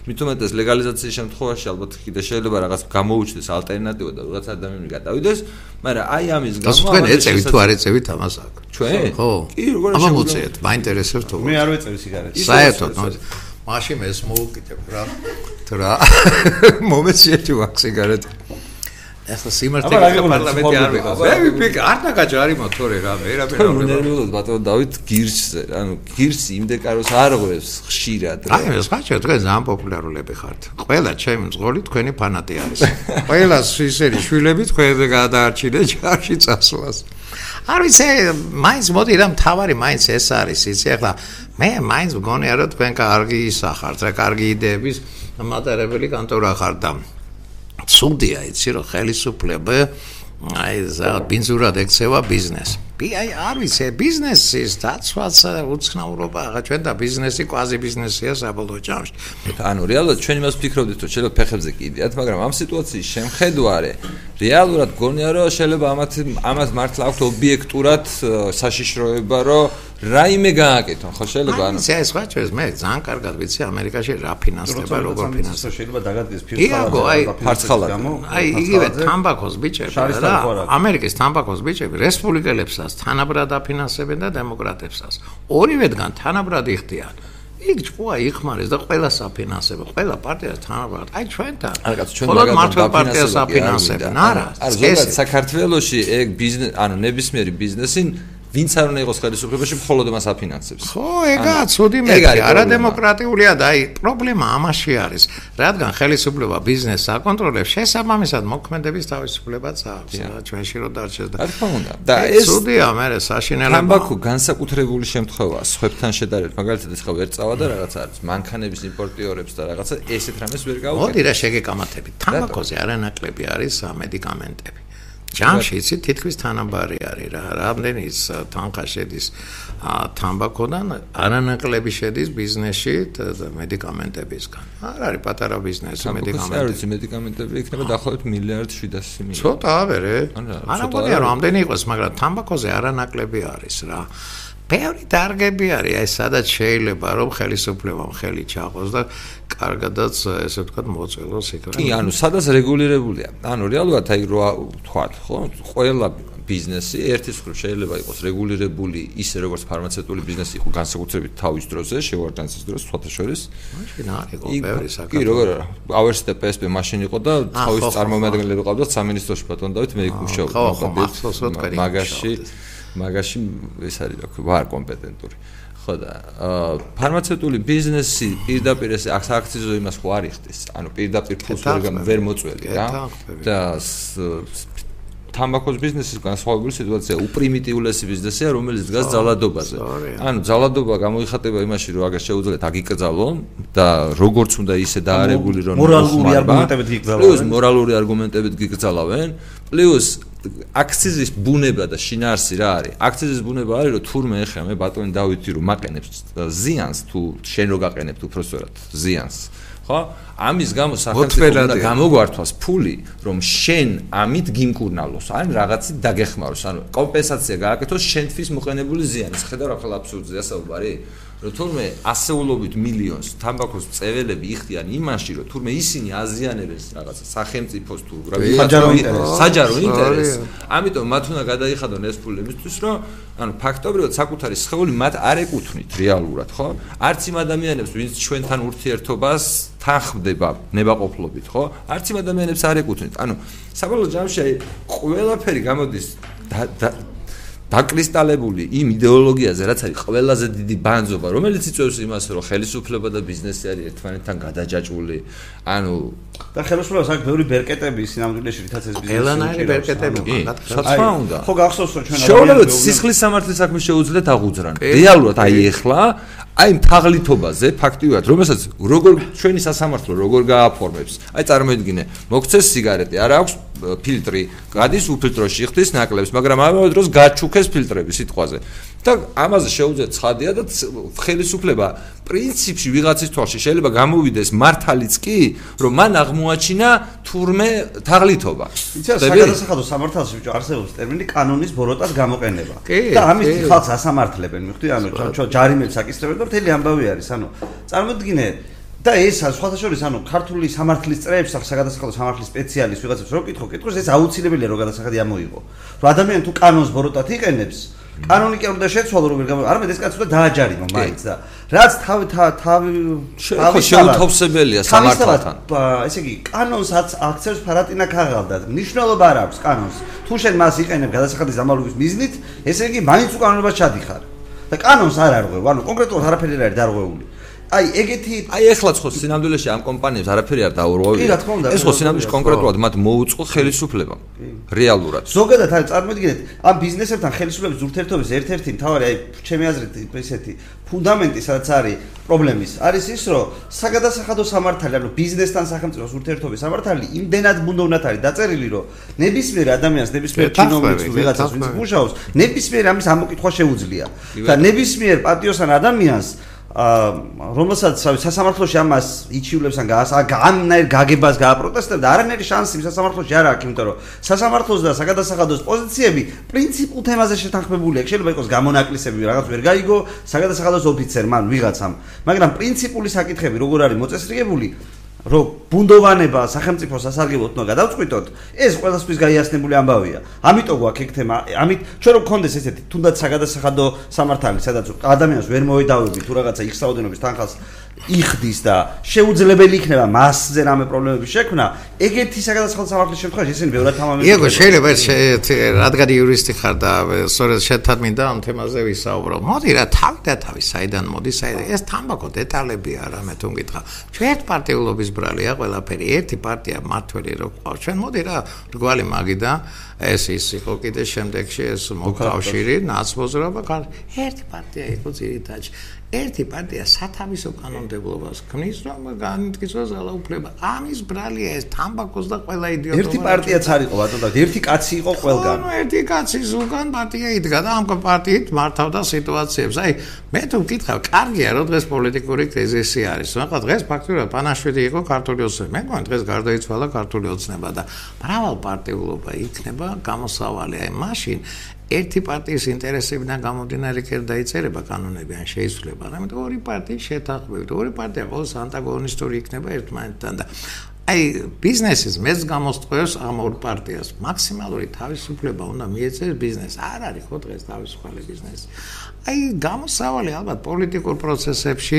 მithumetes ლეგალიზაციის შემთხვევაში ალბათ კიდე შეიძლება რაღაც გამოუჩნდეს ალტერნატივა და რაღაც ადამიანი გადავიდეს, მაგრამ აი ამის გამო თქვენ ეწევით თუ არ ეწევით ამას აქ? ჩვენ? ხო. კი, როგორ შეიძლება? ამოწევთ, მაინტერესებს თუ? მე არ ვეწევი სიგარეტს. საერთოდ, მაშინ ეს მოუკიდებ რა. თუ რა მომეციეთ თუ აქ სიგარეტი? ახლა სიმართლე პარლამენტი არ ვიყო. მე ვიფიქ არ დაგაჭა არის მოთორე რა, მე რა მე რა. ნერვიულად ბატონო დავით გირსზე, ანუ გირსი იმდეკაროს არ ღვევს ხშირად. აი ეს ხაჭა თქვენ ძალიან პოპულარულები ხართ. ყველა ჩემი მძღოლი თქვენი ფანატი არის. *laughs* ყველა ისერი შვილები თქვენზე გადაარჩინე ჯარში წასვლას. არ ვიცი, მაინც მოდი რა მთავარი მაინც ეს არის, იცი ახლა მე მაინც მგონია რომ თქვენ კარგი ისახართ, რა კარგი იდეების მატარებელი კანტორა ხართ და ცუდია იცი რომ ხელისუფლება აი ზა ბინზურად ექცევა ბიზნესს ბი აი არ ვიცი ბიზნესის დაცვაც უცნაურობა. აღა ჩვენ და ბიზნესი კვაზი ბიზნესია საბოლოო ჯამში ანუ რეალურად ჩვენ იმას ვფიქრობდით რომ შეიძლება ფეხებზე კიდიათ მაგრამ ამ სიტუაციის შემხედვარე რეალურად გონია რომ შეიძლება ამათ ამას მართლა აქვს ობიექტურად საშიშროება რომ რაიმე გააკეთონ. ხო შეიძლება ანუ აი ეს ხაჭო ეს მე ძალიან კარგად ვიცი ამერიკაში რა ფინანსდება როგორ ფინანსდება. შეიძლება დაგადგეს ფირცხალად ფარცხალად. აი იგივე თამბაქოს ბიჭები რა ამერიკის თამბაქოს ბიჭები რესპუბლიკელებსაც პარტიას თანაბრად აფინანსებენ და დემოკრატებსაც. ორივედგან თანაბრად იხდიან. იქ ჭყვა იხმარეს და ყველა საფინანსება, ყველა პარტიას თანაბრად. აი ჩვენთან. არა კაცო, ჩვენ მაგათ მართლა პარტიას აფინანსებენ. არა, არა, ზოგადად საქართველოში ეგ ბიზნეს, ანუ ნებისმიერი ბიზნესი ვინც არ უნდა იყოს ხელისუფლებაში, მხოლოდ მას აფინანსებს. ხო, ეგაა, ცუდი მეტი, არა დემოკრატიულია და აი პრობლემა ამაში არის, რადგან ხელისუფლება ბიზნესს აკონტროლებს, შესაბამისად მოქმედების თავისუფლებაც აქვს, რა ჩვენში რო დარჩეს და რა თქმა უნდა. და ეს ცუდია, მე საშინელება. თამბაქო განსაკუთრებული შემთხვევაა, სხვებთან შედარებით, მაგალითად ეს ხო ვერ წავა და რაღაც არის, მანქანების იმპორტიორებს და რაღაცა ესეთ რამეს ვერ გავუკეთებ. მოდი რა შეგეკამათებით. თამბაქოზე არანაკლები არის სამედიკამენტები. ჯამში იცი თითქმის თანაბარი არის რა. რამდენიც თანხა შედის თამბაქოდან არანაკლები შედის ბიზნესში მედიკამენტებისგან. არ არის პატარა ბიზნესი მედიკამენტები არ არის მედიკამენტები იქნება დაახლოებით მილიარდ 700 მილიონი ცოტა ვერე არა მგონია რომ ამდენი იყოს მაგრამ თამბაქოზე არანაკლები არის რა ბევრი დარგები არის. აი სადაც შეიძლება რომ ხელისუფლებამ ხელი ჩაყოს და კარგადაც ესე ვთქვათ მოწელოს იქ რა. კი ანუ სადაც რეგულირებულია. ანუ რეალურად აი რა ვთქვათ ხო ყველა ბიზნესი ერთის მხრივ შეიძლება იყოს რეგულირებული ისე როგორც ფარმაცევტული ბიზნესი იყო განსაკუთრებით თავის დროზე შევარდანცის დროს სხვათა შორის. მაშინ არის ბევრი საკითხი კი როგორ არა. ავერსი და PSP მაშინ იყო და თავის წარმომადგენლები ყავდა სამინისტროში ბატონ დავით მე იქ მუშაობდი მაგაში მაგაში ეს არის რა ქვია ვარ კომპეტენტური. ხო და ფარმაცევტული ბიზნესი პირდაპირ ეს აქციო იმას ხო არ იხდის. ანუ პირდაპირ ფულს ვერ მოწველი რა. და თამბაქოს ბიზნესის განსხვავებული სიტუაცია უპრიმიტიულესი ბიზნესია რომელიც დგას ძალადობაზე. ანუ ძალადობა გამოიხატება იმაში რომ აგას შეუძლიათ აგიკრძალონ და როგორც უნდა ისე დაარებული რომ მორალური არგუმენტებით გიგრძალავენ პლუს მორალური არგუმენტებით გიგრძალავენ პლუს აქციზის ბუნება და შინაარსი რა არის? აქციზის ბუნება არის, რომ თურმე ეხა მე ბატონი დავითი რომ მაყენებს ზიანს თუ შენ რო გაყენებ უბრალოდ ზიანს. ხო? ამის გამო სახელმწიფო უნდა გამოგვართვას ფული, რომ შენ ამით გიმკურნალოს, ან რაღაცით დაგეხმაროს, ანუ კომპენსაცია გააკეთოს შენთვის მოყენებული ზიანის. ხედავ რა ხალ აბსურდია საუბარი? რომ თურმე ასეულობით მილიონს თამბაქოს წეველები იხდიან იმაში, რომ თურმე ისინი აზიანებენ რაღაცა სახელმწიფოს თუ საჯარო ინტერესს. საჯარო ინტერესს. ამიტომ მათ უნდა გადაიხადონ ეს ფული იმისთვის, რომ ანუ ფაქტობრივად საკუთარი სხეული მათ არ ეკუთვნით რეალურად, ხო? არც იმ ადამიანებს, ვინც ჩვენთან ურთიერთობას თანხმდება ნებაყოფლობით, ხო? არც იმ ადამიანებს არ ეკუთვნით. ანუ საბოლოო ჯამში აი ყველაფერი გამოდის დაკრისტალებული იმ იდეოლოგიაზე, რაც არის ყველაზე დიდი ბანძობა, რომელიც იწვევს იმას, რომ ხელისუფლება და ბიზნესი არის ერთმანეთთან გადაჯაჭვული. ანუ და ხელისუფლებას აქვს ბევრი ბერკეტები სინამდვილეში, რითაც ეს ბიზნესი ელანაირი ბერკეტები საცვა უნდა. ხო გახსოვს რომ ჩვენ შეუძლებლად სისხლის სამართლის საქმე შეუძლიათ აღუძრან. რეალურად აი ეხლა აი თაღლითობაზე ფაქტიურად რომელსაც როგორ ჩვენი სასამართლო როგორ გააფორმებს აი წარმოიდგინე. მოგცეს სიგარეტი არ აქვს ფილტრი გადის უფილტროში ხდის ნაკლებს მაგრამ ამავე დროს გაჩუქეს ფილტრები სიტყვაზე. და ამაზე შეუძლიათ ცხადია და ხელისუფლება პრინციპში ვიღაცის თვალში შეიძლება გამოვიდეს მართალიც კი რომ მან აღმოაჩინა თურმე თაღლითობა. იცი საგადასახადო სამართალში ბიჭო არსებობს ტერმინი კანონის ბოროტად გამოყენება. და ამის ხალხს ასამართლებენ მიხვდი? ანუ ჯარიმებს აკისრებენ და მთელი ამბავი არის ანუ წარმოიდგინე და ეს სხვათა შორის ანუ ქართული სამართლის წრეებს საგადასახადო სამართლის სპეციალისტ ვიღაცებს რო კითხო კითხოს ეს აუცილებელია რომ გადასახადი ამოიღო. რომ ადამიანი თუ კანონს ბოროტად იყენებს კანონი კი არ უნდა შეცვალო რომ ვერ გამო არ მე ეს კაცო და დააჯარიმო მაინც და რაც თავი თავი თავი შეუთავსებელია სამართალთან. ესე იგი კანონს აქცევს ფარატინა ქაღალდა მნიშვნელობა არ აქვს კანონს. თუ შენ მას იყენებ გადასახადის დამალობის მიზნით ესე იგი მაინც უკანონობას ჩადიხარ და კანონს არ არღვევ. ანუ კონკრეტულად არაფერი არ არის დარღვეული აი ეგეთი აი ეხლა ხო სინამდვილეში ამ კომპანიებს არაფერი არ დაურღვევია. კი რა თქმა უნდა. ეს ხო სინამდვილეში კონკრეტულად მათ მოუწყო ხელისუფლება. რეალურად. ზოგადად აი წარმოიდგინეთ, ამ ბიზნესებთან ხელისუფლების ურთიერთობის ერთ-ერთი მთავარი აი ჩემი აზრით ესეთი ფუნდამენტი სადაც არის პრობლემის არის ის რომ საგადასახადო სამართალი ანუ ბიზნესთან სახელმწიფოს ურთიერთობის სამართალი იმდენად ბუნდოვნად არის დაწერილი რომ ნებისმიერ ადამიანს ნებისმიერ ჩინოვნიკს ვიღაცას ვინც მუშაობს ნებისმიერ ამის ამოკითხვა შეუძლია და ნებისმიერ პატიოსან ადამიანს რომელსაც სასამართლოში ამას იჩივლებს ან განაირ გაგებას გააპროტესტებს და არანაირი შანსი სასამართლოში არ აქვს, იმიტომ რომ სასამართლოს და საგადასახადოს პოზიციები პრინციპულ თემაზე შეთანხმებულია. შეიძლება იყოს გამონაკლისები, რაღაც ვერ გაიგო საგადასახადოს ოფიცერმა, ვიღაცამ, მაგრამ პრინციპული საკითხები როგორ არის მოწესრიგებული, რომ ბუნდოვანება სახელმწიფო სასარგებლოდ უნდა გადავწყვიტოთ, ეს ყველასთვის გაიასნებული ამბავია. ამიტომ გვაქვს ეგ თემა, ამით ჩვენ რომ გქონდეს ესეთი თუნდაც საგადასახადო სამართალი, სადაც ადამიანს ვერ მოედავები თუ რაღაცა იხსაოდენობის თანხას იხდის და შეუძლებელი იქნება მასზე რამე პრობლემების შექმნა, ეგეთი საგადასახადო სამართლის შემთხვევაში ესენი ბევრად თამამები. იეგო, შეიძლება რადგან იურისტი ხარ და სწორედ შეთად მინდა ამ თემაზე ვისაუბრო. მოდი რა, თავი და თავი საიდან მოდის, საიდან ეს თამბაქო დეტალები არა მე თუ მკითხა. ჩვენ პარტიულობის ბრალია ყველაფერი, ერთი პარტია მართველი რო ყავს. ჩვენ მოდი რა, რგვალი მაგიდა ეს ის იყო კიდე შემდეგში ეს მოკავშირი, ნაცმოძრაობა, ერთი პარტია იყო ძირითადად. ერთი პარტია სათავისო კანონმდებლობას ქმნის, რომ განიცდოს ძალაუფლება. ამის ბრალია ეს თამბაქოს და ყველა იდიოტი. ერთი პარტიაც არ იყო ბატონო და ერთი კაცი იყო ყველგან. ნუ ერთი კაცი ზოგან პარტია იდგა და ამ პარტიით მართავდა სიტუაციებს. აი, მე თუ ვკითხავ, კარგია რომ დღეს პოლიტიკური კრიზისი არის. მაგრამ დღეს ფაქტობრივად პანაშვიდი იყო ქართული ოცნება. მე მგონი დღეს გარდაიცვალა ქართული ოცნება და მრავალ პარტიულობა იქნება გამოსავალი. აი, მაშინ ერთი პარტიის ინტერესებიდან გამომდინარე კი დაიწერება კანონები ან შეიცვლება, მაგრამ ორი პარტიის შეთანხმებით, ორი პარტია ყოველს ანტაგონისტური იქნება ერთმანეთთან და აი ბიზნესის მეც გამოსწყვეტს ამ ორ პარტიას. მაქსიმალური თავისუფლება უნდა მიეცეს ბიზნეს. არ არის ხო დღეს თავისუფალი ბიზნესი აი გამოსავალი ალბათ პოლიტიკურ პროცესებში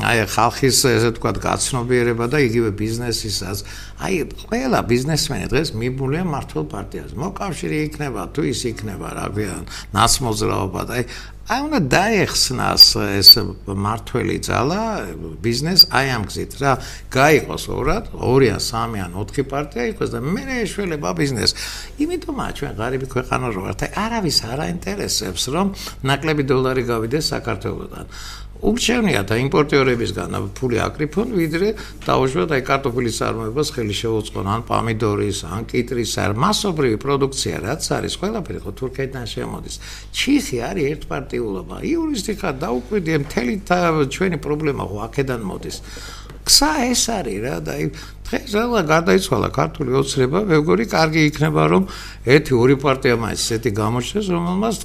აი ხალხის ესე ვთქვათ გაცნობიერება და იგივე ბიზნესისაც აი ყველა ბიზნესმენი დღეს მიბულია მართლ პარტიას მოკავშირე იქნება თუ ის იქნება რა ქვია ნასმოძრაობა და აი აი უნდა დაეხსნას ეს მართველი ძალა ბიზნეს აი ამ გზით რა. გაიყოს ორად ორი ან სამი ან ოთხი პარტია იყოს და მე ეშველება ბიზნეს. იმიტომაა ჩვენ ღარიბი ქვეყანა რო ვართ. აი არავის არ აინტერესებს რომ ნაკლები დოლარი გავიდეს საქართველოსთან ურჩევნია და იმპორტიორებისგან ფული აკრიფონ, ვიდრე დაუშვათ აი კარტოფილის წარმოებას ხელი შეუწყონ, ან პომიდორის, ან კიტრის, ან მასობრივი პროდუქცია, რაც არის, ყველაფერი ხო თურქეთიდან შემოდის. ჩიხი არის ერთპარტიულობა. იურისტი ხარ დაუკვირდი, მთელი ჩვენი პრობლემა ხო აქედან მოდის. ქსა ეს არის რა და დღეს რა გადაიცვალა ქართული ოცნება, მე მგონი კარგი იქნება რომ ერთი ორი პარტია მაინც ესეთი გამოჩნდეს, რომელმაც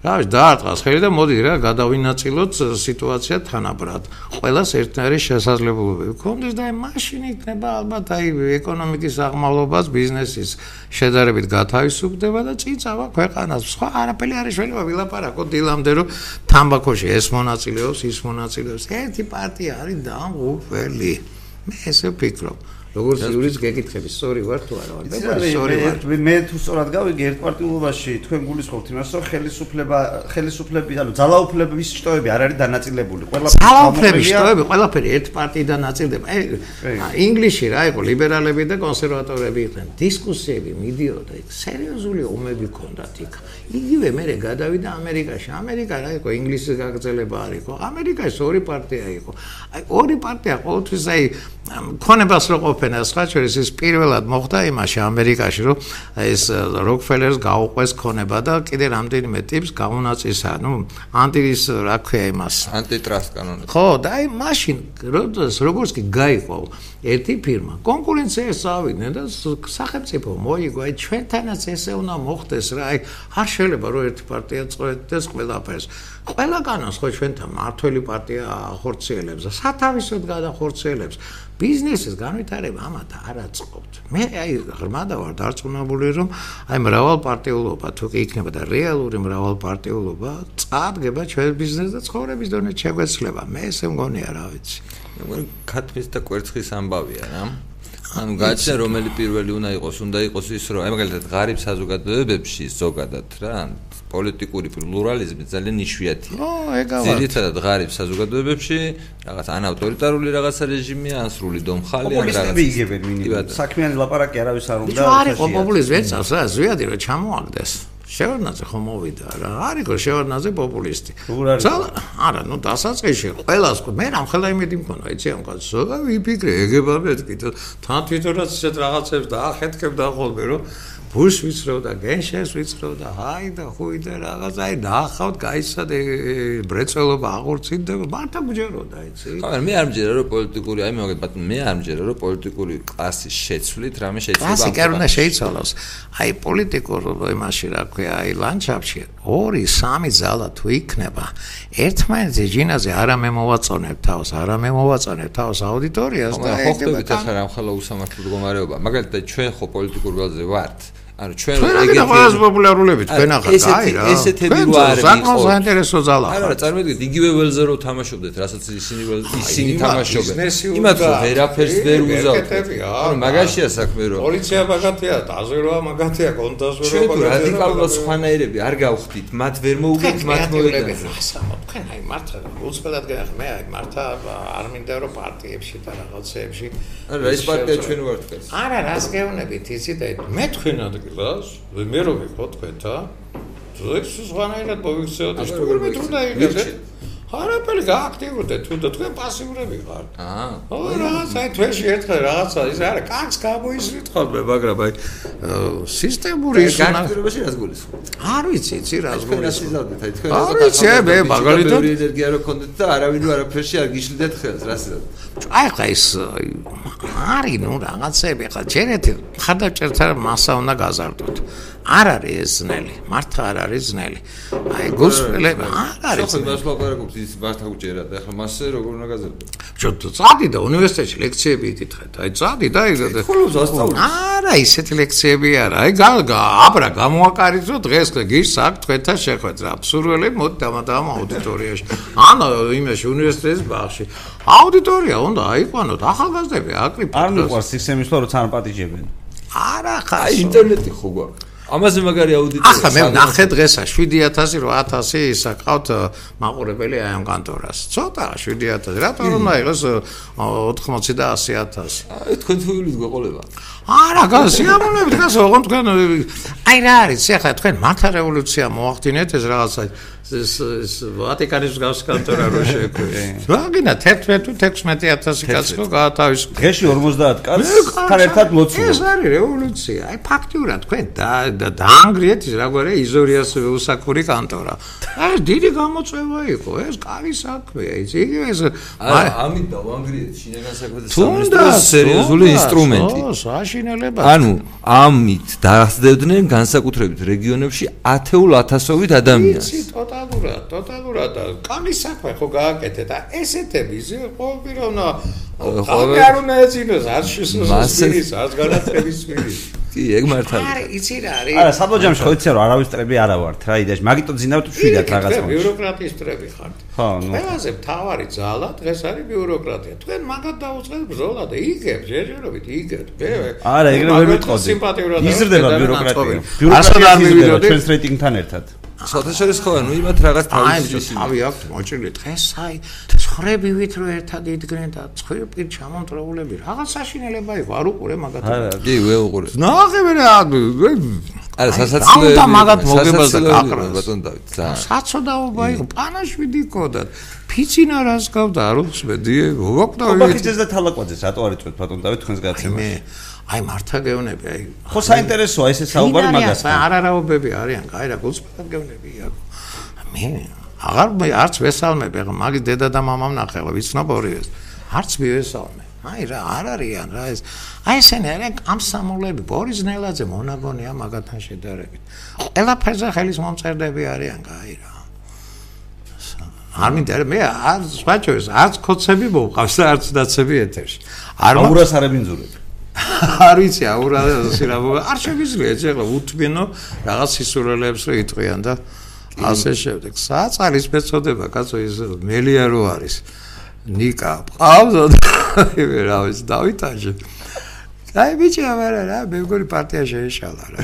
რა ვიცი დაარტყას ხელი და მოდი რა გადავინაწილოთ სიტუაცია თანაბრად. ყველას ერთნაირი შესაძლებლობები გქონდეს და აი მაშინ იქნება ალბათ აი ეკონომიკის აღმავლობას, ბიზნესის შედარებით გათავისუფლდება და წიწავა ქვეყანას. სხვა არაფერი არ შეიძლება ვილაპარაკო დილამდე რომ თამბაქოში ეს მონაწილეობს, ის მონაწილეობს. ერთი პარტია არის დამღუპელი. მე ესე ვფიქრობ. როგორც იურის გეკითხები, სწორი ვარ თუ არა ვარ? მე სწორი ვარ. მე თუ სწორად გავიგე ერთპარტიულობაში თქვენ გულისხმობთ იმას, რომ ხელისუფლება, ხელისუფლები, ანუ ძალაუფლების შტოები არ არის დანაწილებული. ყველაფერი ძალაუფლების შტოები, ყველაფერი ერთ პარტიიდან ნაწილდება. აი, ინგლისში რა იყო, ლიბერალები და კონსერვატორები იყვნენ. დისკუსიები მიდიოდა, სერიოზული ომები ქონდათ იქ. იგივე მე გადავიდა ამერიკაში. ამერიკა რა იყო, ინგლისის გაგრძელება არ იყო. ამერიკაში ორი პარტია იყო. აი, ორი პარტია ყოველთვის აი ქონებას რო ყოფენ ფენა სხვა შორის ის პირველად მოხდა იმაში ამერიკაში რომ ეს როკფელერს გაუყვეს ქონება და კიდე რამდენიმე ტიპს გაუნაწისა ნუ ანტივის რა ქვია იმას? ანტიტრასტ კანონი. ხო და აი მაშინ როგორც კი გაიყო ერთი ფირმა კონკურენციას ავიდნენ და სახელმწიფო მოიგო აი ჩვენთანაც ესე უნდა მოხდეს რა აი არ შეიძლება რომ ერთი პარტია წყვეტდეს ყველაფერს. ყველა კანონს ხო ჩვენთან მართველი პარტია ახორციელებს და სათავისოდ გადახორციელებს ბიზნესის განვითარება ამათ არ აწყობთ. მე აი ღრმადა ვარ დარწმუნებული რომ აი მრავალპარტიულობა თუ კი იქნება და რეალური მრავალპარტიულობა წადგება ჩვენ ბიზნესს და ცხოვრების დონე შეგვეცლება. მე ესე მგონია რა ვიცი. მე ქათმის და კვერცხის ამბავია რა. ანუ გაჩნდა რომელი პირველი უნდა იყოს, უნდა იყოს ის რომ აი მაგალითად ღარიბ საზოგადოებებში ზოგადად რა პოლიტიკური პლურალიზმი ძალიან იშვიათია. ო, ეგა ვარ. ძირითადად ღარიბ საზოგადოებებში რაღაც ან ავტორიტარული რაღაცა რეჟიმია, ან სრული დომხალია, რაღაც. პოპულისტები იგებენ მინიმუმ. საქმიანი ლაპარაკი არავის არ უნდა. ის არის პოპულიზმი, ეცავს რა, ზვიადი რომ ჩამოაგდეს. შევარნაძე ხომ მოვიდა რა? არისო შევარნაძე პოპულისტი. არა ნუ დასაწყისში ყველას მე რამ ხელა იმედი მქონდა? იცი ამ კაცო და ვიფიქრე ეგება მეთქი თან თვითონაც ისეთ რაღაცებს დაახეთქებდა ხოლმე რომ ბუშ ვიცროდა, გენშეს ვიცროდა, აი და ხუი და რაღაც, აი ნახავთ, გაიცადე ბრეწველობა აღორცინდება, მართა გჯეროდა, იცი? ხო, მე არ მჯერა რომ პოლიტიკური, აი მოგეთ, მე არ მჯერა რომ პოლიტიკური კლასის შეცვლით რამე შეიძლება. კლასი კი არ უნდა შეიცვალოს. აი პოლიტიკურ იმაში რა ქვია, აი ლანდშაფტში ორი, სამი ზალა თუ იქნება, ერთმანეთზე ჯინაზე არა მე მოვაწონებ თავს, არა მე მოვაწონებ თავს აუდიტორიას და ხო ხდება ახლა რამ ხოლმე უსამართლო მდგომარეობა. მაგალითად ჩვენ ხო პოლიტიკურ ველზე ვართ. ანუ ჩვენ ეგეთი ყველაზე პოპულარულები თქვენ ახლა აი რა. ესეთები ვარ საკმაოდ საინტერესო ზალა არა რა წარმოგიდგენთ იგივე ველზე რო თამაშობდეთ რასაც ისინი ისინი თამაშობენ. იმათ რომ ვერაფერს ვერ უზავთ. ანუ მაგაშია საქმე რომ პოლიცია მაგათია დაზვერვა მაგათია კონტაზვერვა მაგათია ჩვენ რადიკალურად სხვანაირები არ გავხდით მათ ვერ მოუგებთ მათ მოედანზე თქვენ აი მართლა უცხოელად გეხ მე აი მართლა არ მინდა რომ პარტიებში და რაღაცეებში არა ეს პარტია ჩვენ ვართ ეს არა რას გეუბნებით იცით მე თქვენად ადგილას, მე რომ ვიყო თქვენთან, ეს ზღანაირად მოვიქცეოთ, ის თუ მე უნდა იგებდე. არაფერი გააქტიურდეთ თუ და თქვენ პასიურები ხართ. აა. ო რაღაცა თვეში ერთხელ რაღაცა ის არა, კაც გამოისრით ხოლმე, მაგრამ აი სისტემური ის უნდა გააქტიურებაში რას გულისხმობ? არ ვიცი, იცი რას გულისხმობ. აი თქვენ რაღაცა ვიცი, მე მაგალითად ენერგია რო კონდეთ და არავინ არაფერში არ გიშლიდეთ ხელს, რას იცით? აი ხა ის არის ნუ რაღაცები ხა ჯერეთ ხადაჭერთა მასა უნდა გაზარდოთ. არ არის ეს ძნელი, მართლა არ არის ძნელი. აი გულსხმელება არ არის. ხო, მას ლაპარაკობთ ის მართლა უჭერა და ახლა მასე როგორ უნდა გაზარდო? ჯო წადი და უნივერსიტეტში ლექციები იკითხეთ. აი წადი და იგ და ხოლმე ასწავლე. არა, ისეთი ლექციები არა. აი გა აბრა გამოაკარიძო დღეს გისაკ თქვენთან შეხვედრა. აბსურდული მოდი დამადამ აუდიტორიაში. ანუ იმაში უნივერსიტეტის ბაღში. აუდიტორია უნდა აიყვანოთ ახალგაზრდები აკრიფ. არ მიყვარს სისტემის რო თან პატიჟებენ. არა ხა აი ინტერნეტი ხო გვაქვს. ამაზე მაგარი აუდიტორია. ახლა მე ნახე დღესა 7000 8000 ისა ყავთ მაყურებელი აი ამ კანტორას. ცოტა 7000. რატომ უნდა იყოს 80 და 100000? აი თქვენ თუ ვილით გვეყოლება. არა, გასიამოვნებით გასო, ოღონდ თქვენ აი რა არის, ახლა თქვენ მართა რევოლუცია მოახდინეთ ეს რაღაცა ეს ეს ვატიკანის გავს კანტორა რო შეკვე. რაგინა 11 თუ 16000 კაცი ხო გაათავის. დღეში 50 კაცს თან ერთად ლოცვა. ეს არის რევოლუცია. აი ფაქტიურად თქვენ და დაანგრიეთ ის რაგვარია იზორიას უსაკური კანტორა. აი დიდი გამოწვევა იყო, ეს კარი საქმეა. ის იგივე ეს ამით დავანგრიეთ შინაგან საქმეთა სამინისტროს სერიოზული ინსტრუმენტი. ო, საშინელება. ანუ ამით დაასდებდნენ განსაკუთრებით რეგიონებში ათეულ ათასობით ადამიანს. იცი, ტოტა ტოტალურად, ტოტალურად და კამი საქმე ხო გააკეთე და ესეთები ზე ყოველდღე უნდა ხოლმე არ უნდა ეძინოს არ შესაძლოა არ განათების მირის კი ეგ მართალია არა იცი რა არის. არა საბოჯამში ხო იცი რა არავის ტრები არა ვართ რა იდეაში? მაგიტო ძინავთ შვიდათ რაღაცა ბიუროკრატიის ტრები ხართ. ხო ნუ ყველაზე მთავარი ძალა დღეს არის ბიუროკრატია. თქვენ მაგათ დაუწყეთ ბრძოლა და იგებ ჯერჯერობით იგებ არა ეგრე ვერ ვიტყოდი. იზრდება ბიუროკრატია. ბიუროკრატია ჩვენს რეიტინგთან ერთად. საერთაშორის ხო ანუ იმათ რაღაც თავის თავი აქვს მოჭრილი დღეს აი ხრებივით რო ერთად იდგნენ და ცხრი პირ ჩამონტრეულები რაღაც საშინელება იყო არ უყურე მაგათ არა დი ვე უყურე. ნახე მე არა სასაცილო და მაგათ მოგებას და გაყრას ბატონ დავით ზა საცოდაობა იყო პანაშვიდი კოდა ფიცინა რას გავდა არ უხსმედი მოგკვდა ობაქიძეს და თალაკვაძეს რატო არ იწვეთ ბატონ დავით თქვენს გაცემას მე აი მართა გეუნები აი ხო საინტერესოა ესე საუბარი მაგას არ არაობები არიან აი რა გულწრფელად გეუნები მე აღარ არც ვესალმები ახლა მაგის დედა და მამამ ნახე ახლა ვიცნობ ორივეს არც მივესალმე აი რა არ არიან რა ეს. აი ესენი არიან კამსამოლები ბორის ნელაძე მონაგონია მაგათთან შედარებით. ყველაფერზე ხელის მომწერდები არიან აი რა. არ მინდა მე არ სვაჩოს არც კოცები მოვყავს და არც დაცები ეთერში. არ აურას არ ებინძურებ. *laughs* არ ვიცი აურა სირავო არ შეგვიძლია ეს ახლა უთმენო რაღაც სისურელებს რო იტყვიან და ასე შემდეგ. საწყალის მეწოდება კაცო ის მელია რო არის. ნიკა ყავდა მე რა ვიცი დავითაჟე. აი ბიჭი ამარა რა მე მგონი პარტია შეეშალა რა.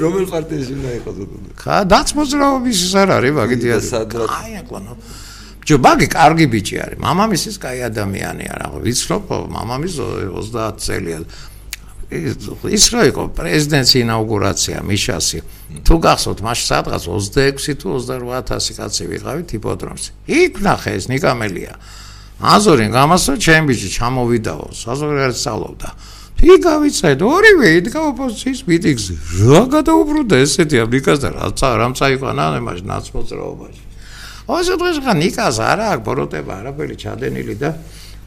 რომელ პარტიაში უნდა იყოს უთო? ხა დაცმოძრაობის ის არ არის მაგითია. აი აკვანო. ჯო ბაგი კარგი ბიჭი არის. მამამისის კაი ადამიანია რა. ვიცნობ მამამის 30 წელია. ის რო იყო? პრეზიდენტის ინაუგურაცია მიშასი. თუ გახსოვთ მას სადღაც 26 თუ 28000 კაცი ვიყავით იპოდრომზე იქ ნახე ეს ნიკამელია. აზორინ გამასო ჩემ ბიჭი ჩამოვიდაო. საზორი არ სწავლობდა. იქ გავიცეთ ორივე იდგა ოპოზიციის მიტინგზე რა გადაუბრუნდა ესეთი ამრიკასთან რა რამ წაიყვანა ამაში ნაცმოძრაობაში? ოსო დღეს ხან ნიკას არა აქვს ბოროტება არაფერი ჩადენილი და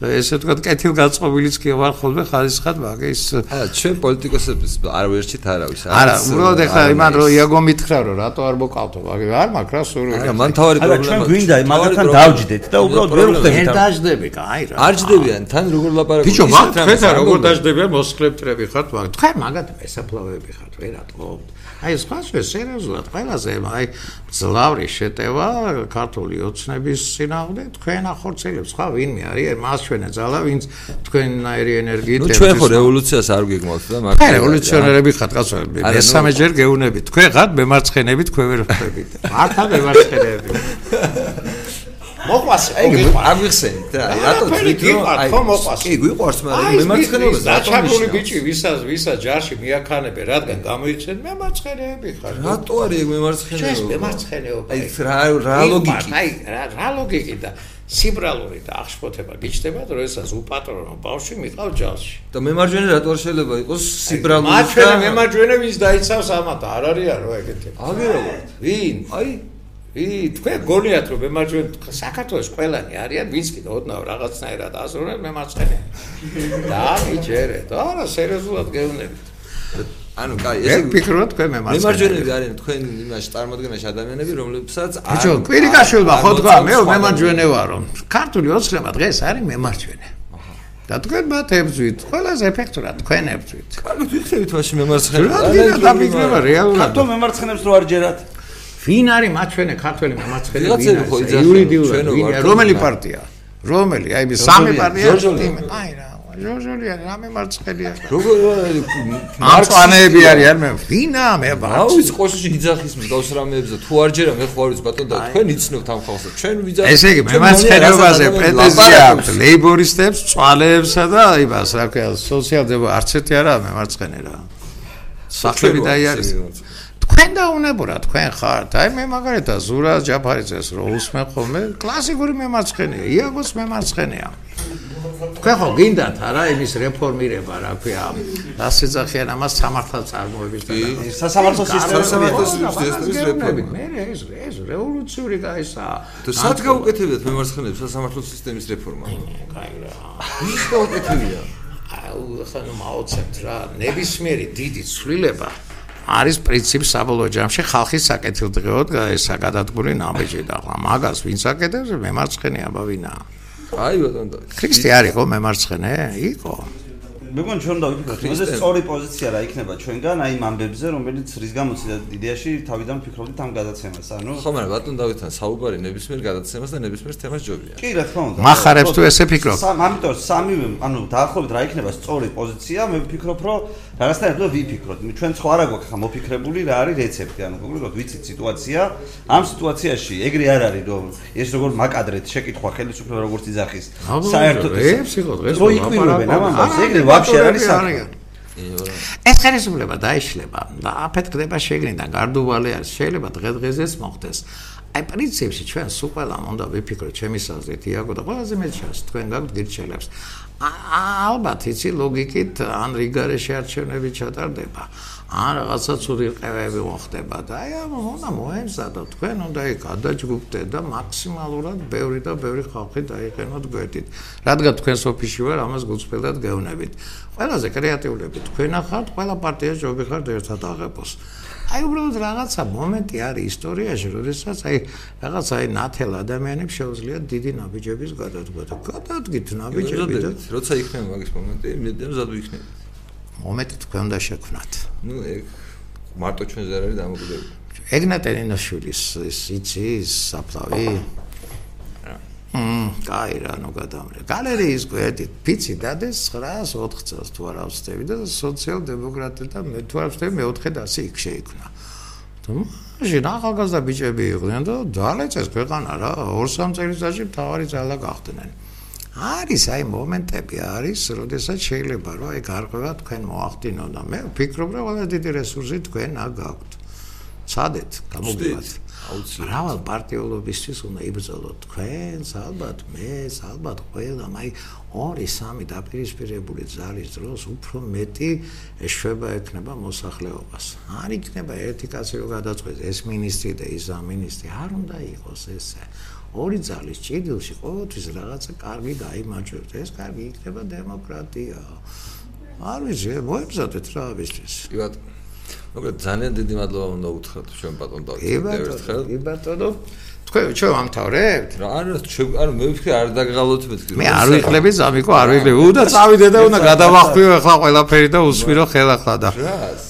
ესე ვთქვათ, კეთილგაწყობილიც კი ვარ ხოლმე ხალისხად, მაგრამ ის აა ჩვენ პოლიტიკოსების არავერჩით არავის. არა, უბრალოდ ეხლა იმან რომ იაგო მითხრა რომ რატო არ მოკავთო, მაგრამ არ მაქვს რა სურვილი. არა, მან თავარი პრობლემა. ჩვენ გვინდა მაგათთან დავჯდეთ და უბრალოდ ვერ ვხდებით. ვერ დაждდები, აი რა. არ ჯდებიან, თან როგორ ლაპარაკობთ. ბიჭო, მაგ თქვენთან როგორ დაждდებიან, მოსხლებტრები ხართ, მაგრამ თქვენ მაგათ მესაფლავები ხართ, ვერატყობთ. აი სხვა შე სერიოზულად ყველაზე აი ძლავრი შეტევა ქართული ოცნების წინააღმდეგ თქვენ ახორცელებს სხვა ვინმე არის? მას ჩვენა ძალა ვინც თქვენნაირი ენერგიით ნუ ჩვენ ხო რევოლუციას არ გიგმოთ და მაგ რევოლუციონერები ხართ კაცო მესამე ჯერ გეუნებით. თქვენ ხართ მემარცხენებით თქვენ ვერ ხდებით *laughs* მართა მემარცხენეები მოყვას აი აგვიხსენით და რატო თვითონ გიყვართ ხო მოყვას კი გიყვარს მაგრამ მემარცხენეობა დაჩაგული ბიჭი ვისაც ვისაც ჯარში მიაქანებე რადგან გამოიხსენ მემარცხენეები ხარ რატო არის მემარცხენეობა ეს მემარცხენეობა აი რა რა ლოგიკი აი რა ლოგიკი და სიბრალური და აღშფოთება გიჩნდება, როდესაც უპატრონო ბავშვი მიყავ ჯალში. და მემარჯვენე რატო შეიძლება იყოს სიბრალური? მაჩვენე მემარჯვენე ვის დაიცავს ამათ? არ არის არო ეგეთი. აგერავთ. ვინ? აი ი თქვენ გონიათ რომ მემარჯვენე საქართველოს ყველანი არიან, ვინც კიდე ოდნავ რაღაცნაირად აზროვნებს მემარცხენე. და მიჯერეთ. არა, სერიოზულად გეუბნებით. ანუ კაი ესე ვფიქრობ თქვენ მე მარცხენა მემარჯვენეები არიან თქვენ იმაში წარმოადგენაში ადამიანები რომლებსაც არ ბიჭო კვირიკაშვილმა ხო თქვა მე მემარჯვენე ვარო ქართული ოცნება დღეს არის მემარჯვენე და თქვენ მათ ებძვით ყველაზე ეფექტურად თქვენ ებძვით. კარგი ვიხსენით მაშინ მემარცხენე რა დაფიქრება რეალურად? ქართულ მემარცხენებს რო არ ჯერათ ვინ არის მაჩვენე ქართული მემარცხენე ვინ არის? იურიდიულად რომელი პარტია? რომელი? აი მე სამი პარტია აი რა ჟოჟოლია რამე მარცხელია। როგორ მარცხანეები არიან მე ვინა მე აუ ის ყოშში იძახის მსგავს რამეებზე. თუ არ ჯერა მე ხო არის ბატონ და თქვენ იცნობთ ამ ხალხს. ჩვენ ვიძახით ესე იგი მე მარცხენეობაზე პრეტენზია აქვს. ლეიბორისტებს წვალეებსა და იმას რა ქვია სოციალ-დემოკრატ არც ერთი არა მე მარცხენე რა. სახლები დაიარეს თქვენ დაუნებურა თქვენ ხართ. აი მე მაგალითად ზურა ჯაფარიძეს რო უსმენ ხოლმე. კლასიკური მემარცხენეა იაგოს მემარცხენეა თქვენ ხო გინდათ არა იმის რეფორმირება რა ქვია? დასეძახიან ამას სამართალ წარმოების და სასამართლო სისტემის რეფორმები მე ეს ეს რევოლუციური გაისა და სად გაუკეთებიათ მემარცხენეებს სასამართლო სისტემის რეფორმა? კაი რა. ის გაუკეთებია? აუ ხანუ მაოცებთ რა. ნებისმიერი დიდი ცვლილება არის პრინციპი საბოლოო ჯამში ხალხის საკეთილდღეოდ საკადადგული ნაბიჯი და მაგას ვინც აკეთებს მემარცხენე აბავინაა აი ბატონო. ქრისტე არისო მემარცხენე? იყო მეგონ ჩვენ დავიფიქრეთ რომ ეს სწორი პოზიცია რა იქნება ჩვენგან აი ამ ამბებზე რომელიც რის გამოც იდეაში თავიდან ფიქრობდით ამ გადაცემას ანუ ხო მაგრამ ბატონ დავითან საუბარი ნებისმიერ გადაცემას და ნებისმიერ თემას ჯობია. კი რა თქმა უნდა. מחარებს თუ ესე ფიქრობ? ამიტომ სამივე ანუ დაახლოებით რა იქნება სწორი პოზიცია მე ვფიქრობ რომ რაღაცნაირად ვიფიქროთ. ჩვენ სხვა რა გვაქვს ხა მოფიქრებული რა არის რეცეპტი ანუ კონკრეტულად ვიცით სიტუაცია? ამ სიტუაციაში ეგრე არ არის რომ ეს როგორ მაკადრეთ შეკითხვა ხელისუფლება როგორც იძახის საერთოდ ეს იყო დღეს რო იკვირვებენ ამას ეგრე ვაფშე არის საქმე. ეს ხელისუფლება დაიშლება და აფეთქდება შეგრინდა გარდუვალი არის შეიძლება დღე-დღეზეც მოხდეს. აი პრინციპში ჩვენ სულ ყველა უნდა ვიფიქროთ ჩემი საზრით იაგო და ყველაზე მეტ შანს თქვენ გაგვთ გირჩელებს. ალბათ იცი ლოგიკით ან რიგარეში არჩევნები ჩატარდება. ან რაღაცა ცუდი ყევები მოხდება და აი ამ უნდა მოემზადოთ თქვენ უნდა იქ გადაჯგუფდეთ და მაქსიმალურად ბევრი და ბევრი ხალხი დაიყენოთ გვერდით. რადგან თქვენს ოფისში ვარ ამას გულწრფელად გეუბნებით. ყველაზე კრეატიულები თქვენ ახართ ყველა პარტია ჯობი ხართ ერთად აღებოს აი უბრალოდ რაღაცა მომენტი არის ისტორიაში როდესაც აი რაღაცა აი ნათელ ადამიანებს შეუძლია დიდი ნაბიჯების გადადგმა და გადადგით ნაბიჯები და როცა იქნება მაგის მომენტი მე მზად ვიქნები მომენტი თქვენ უნდა შექმნათ. ნუ ეგ მარტო ჩვენ ზე არის დამოკიდებული. ეგნატენინაშვილის ის იცი საფლავი. მმ, კაი რა, ნუ გადამრე. გალერეის გვერდით ფიცი დადეს 904 წელს თუ არა ვწდები და სოციალ-დემოკრატი და მე თუ არა ვწდები მეოთხე დასი იქ შეიქმნა. თუ მაშინ ახალგაზრდა ბიჭები იყვნენ და დალეწეს ქვეყანა რა, 2-3 წელიწადში მთავარი ძალა გახდნენ. არის აი მომენტები არის, როდესაც შეიძლება რომ აი გარღვევა თქვენ მოახდინო და მე ვფიქრობ რომ ყველა დიდი რესურსი თქვენ აგაქვთ. სადეთ გამოგივათ. რავალ პარტიულობისთვის უნდა იბრძოლოთ თქვენ, ალბათ მე, ალბათ ყველა, აი 2-3 დაპირისპირებული ძალის დროს უფრო მეტი შვება ექნება მოსახლეობას. არ იქნება ერთი კაცი რომ გადაწყვეტს ეს მინისტრი და ის ამ მინისტრი, არ უნდა იყოს ესე. ორი ძალის ჭიდილში ყოველთვის რაღაცა კარგი გაიმარჯვებს. ეს კარგი იქნება დემოკრატია. არ ვიცი, მოებზადეთ რა ამისთვის. კი ბატონო. მოკლედ ძალიან დიდი მადლობა უნდა უთხრათ ჩვენ ბატონ დავით. კი ბატონო, კი ბატონო. თქვენ ჩვენ ამთავრებთ? რა არა, არა მე ვფიქრე არ დაგღალოთ მეთქი. მე არ ვიხლები ზამიკო, არ ვიხლები. უნდა წავიდე და უნდა გადავახტიო ახლა ყველაფერი და უსვირო ხელახლა და. რას?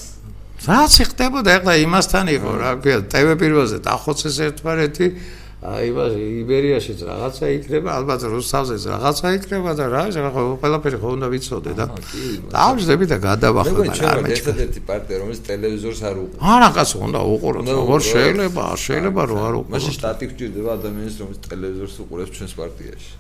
რაც ხდებოდა ახლა იმასთან იყო, რა ქვია, ტევე პირველზე დახოცეს ერთმანეთი. აი მას იბერიაშიც რაღაცა იქნება, ალბათ რუსთავზეც რაღაცა იქნება და რა, რა ყველაფერი ხო უნდა ვიცოდე და დავждები და გადავახო მაგრამ არ მეჩქე. ერთ-ერთი პარტია რომელიც ტელევიზორს არ უყურებს. არა, კაცო, უნდა უყუროთ. როგორ შეიძლება, შეიძლება რომ არ უყუროთ. მაშინ სტატიკ გჭირდება ადამიანს რომელიც ტელევიზორს უყურებს ჩვენს პარტიაში.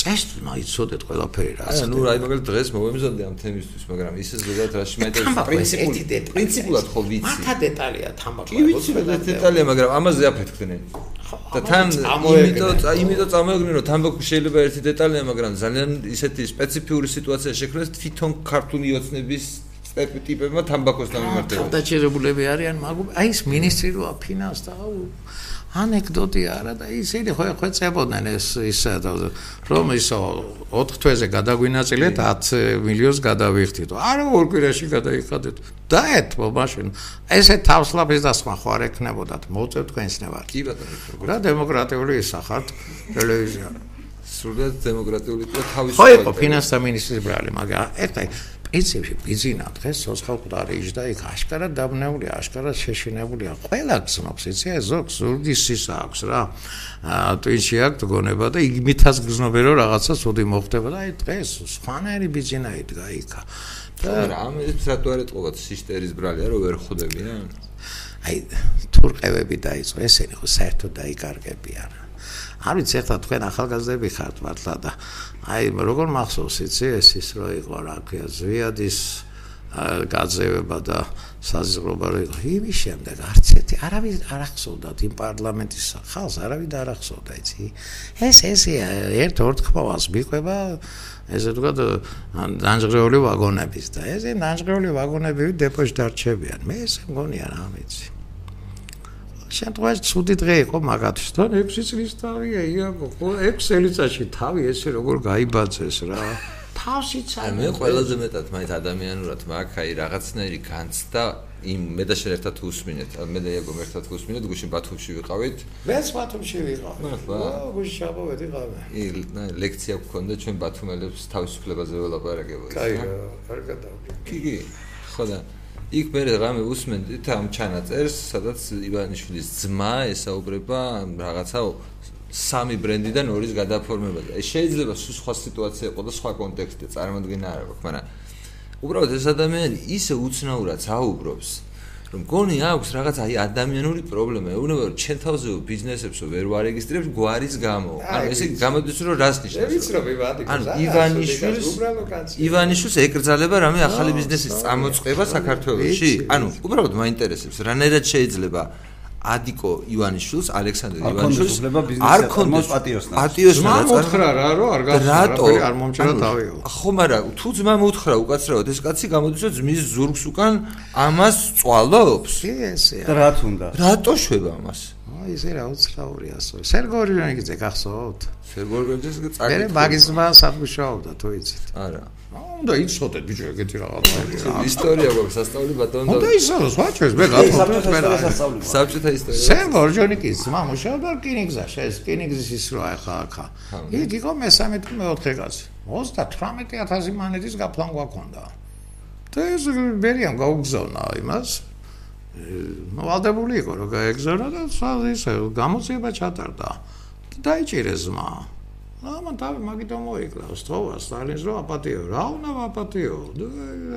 წესნა იცოდეთ ყველაფერი რა. აი, ნუ აი მაგალითად დღეს მოვემზადე ამ თემისთვის, მაგრამ ისე ზოგადად რა შემეძლებს პრინციპულად პრინციპულად ხო ვიცი. მართა დეტალია თამბაქო. კი ვიცი რა დეტალია, მაგრამ ამაზე აფეთქდნენ. და თან იმიტომ იმიტომ წამოეგნენ რომ თამბაქო შეიძლება ერთი დეტალია, მაგრამ ძალიან ისეთი სპეციფიური სიტუაცია შექმნეს თვითონ ქართული ოცნების ტიპებმა თამბაქოს დამემართებად. თავდაჭერებულები არიან, მაგრამ აი ეს მინისტრი როა ფინანს და ანეკდოტი არა და ისინი ხო ხო წებოდნენ ეს ისა რომ ისო 4 თვეზე გადაგვინაწილეთ 10 მილიონს გადავიხდით. არა ორ კვირაში გადაიხადეთ. დაეთმო მაშინ. ესე თავსლაპის დასმა ხო არ ექნებოდათ. მოწევ თქვენს ნებარ. კი ბატონო. რა დემოკრატიული ისახართ ტელევიზია. სრულად დემოკრატიული და თავის ხო იყო ფინანსთა მინისტრის ბრალი, მაგრამ ერთაი პრინციპში ბიზინა დღეს სოცხალყდარი იჯდა იქ აშკარად დაბნეული აშკარად შეშინებულია. ყველა გზნობს იცი ეს ზოგ ზურგისის აქვს რა. ტვინში აქვს გონება და იმითაც გზნობენ რომ რაღაცა სუდი მოხდება და აი დღეს სხვანაირი ბიზინა იდგა იქ და რამე სატუარე ტყობად სისტერის ბრალია რომ ვერ ხვდებიან? აი თურყევები დაიწყო ესენი ხო საერთოდ დაიკარგებიან. არ ვიცი ახლა თქვენ ახალგაზრდები ხართ მართლა და აი როგორ მახსოვს იცი ეს ის რო იყო რა ქვია ზვიადის გაძევება და საზღვრობა რო იყო. იმის შემდეგ არც ერთი არავის არ ახსოვდათ იმ პარლამენტის ხალხს არავის არ ახსოვდა იცი. ეს ეს ერთ ორ თქმავს მიყვება ესე თქვა დანჯღრეული ვაგონების და ეს დანჯღრეული ვაგონები დეპოში დარჩებიან მე ესე მგონია რა ვიცი შემთხვევაში ცუდი დღე იყო მაგათთვის და 6 წლის თავია იაკო ხო 6 წელიწადში თავი ესე როგორ გაიბაძეს რა. *laughs* თავშიც არ მე ყველაზე მეტად მაინც ადამიანურად მაგ აი რაღაცნაირი განცდა იმ მე და შენ ერთად უსმინეთ. მე და იაკო ერთად უსმინეთ გუშინ ბათუმში ვიყავით. მეც ბათუმში ვიყავ? ხო გუშინ შაბავეთ იყავე ი ლექცია გქონდა ჩვენ ბათუმელებს თავისუფლებაზე ველაპარაკებოდით კაი კარგად კი კი. ხო და იქ მე რამე უსმენდით ამ ჩანაწერს, სადაც ივანიშვილის ძმა ესაუბრება რაღაცა სამი ბრენდიდან ორის გადაფორმებაზე. ეს შეიძლება სხვა სიტუაცია იყო და სხვა კონტექსტი წარმოადგენა არა, მაგრამ უბრალოდ ეს ადამიანი ისე უცნაურად საუბრობს, რომ გონი აქვს რაღაც აი ადამიანური პრობლემა, ეუბნება რომ ჩემ თავზე ბიზნესებსო ვერ ვარეგისტრებს გვარის გამო. ანუ ესე გამოდის რომ რას ნიშნავს? ვიცი რომ ივანი ანუ ივანიშვილს ივანიშვილს ეკრძალება რამე ახალი ბიზნესის წამოწყება საქართველოში? ანუ უბრალოდ მაინტერესებს რანაირად შეიძლება ადიკო ივანიშვილს, ალექსანდრე ივანიშვილს არ კონდეს პატიოსნა. პატიოსნა რა მოთხრა რა რომ არ გასწრაფი არ მომჭერა თავიო. ხო, მაგრამ თუ ძმა მოთხრა უკაცრავად ეს კაცი გამოდის რომ ძმის ზურგს უკან ამას წვალობს? კი ესეა. და რა თუნდა? რატო შვება ამას? აი ესე რა უცნაური ასო. სერგორიონიკიძე გახსოვთ? სერგორიონიკიძე წაკითხა. მე მაგის ძმა საფუშაობდა თუ იცით? არა. უნდა იცოდეთ ბიჭო ეგეთი რაღაცა. ისტორია გვაქვს სასწაული ბატონო. უნდა იცოდოს, ვაჩვენს მე გათხოვთ მე რა. საბჭოთა ისტორია. სერგორიონიკის ძმა მუშაობდა რკინიგზაში, ეს რკინიგზის ის რა ხა ხა. იქ იყო მესამე თუ მეოთხე კაცი. 38000 მანეთის გაფლან გვაქონდა. და ეს ბერიამ გაუგზავნა იმას. ნუ ვალდებული იყო რომ გაეგზავნა და ისე გამოძიება ჩატარდა. დაიჭირეს ზმა. ამა თავი მაგით მოიკლავს თქო სტალინს რო აპატიო რა უნდა აპატიო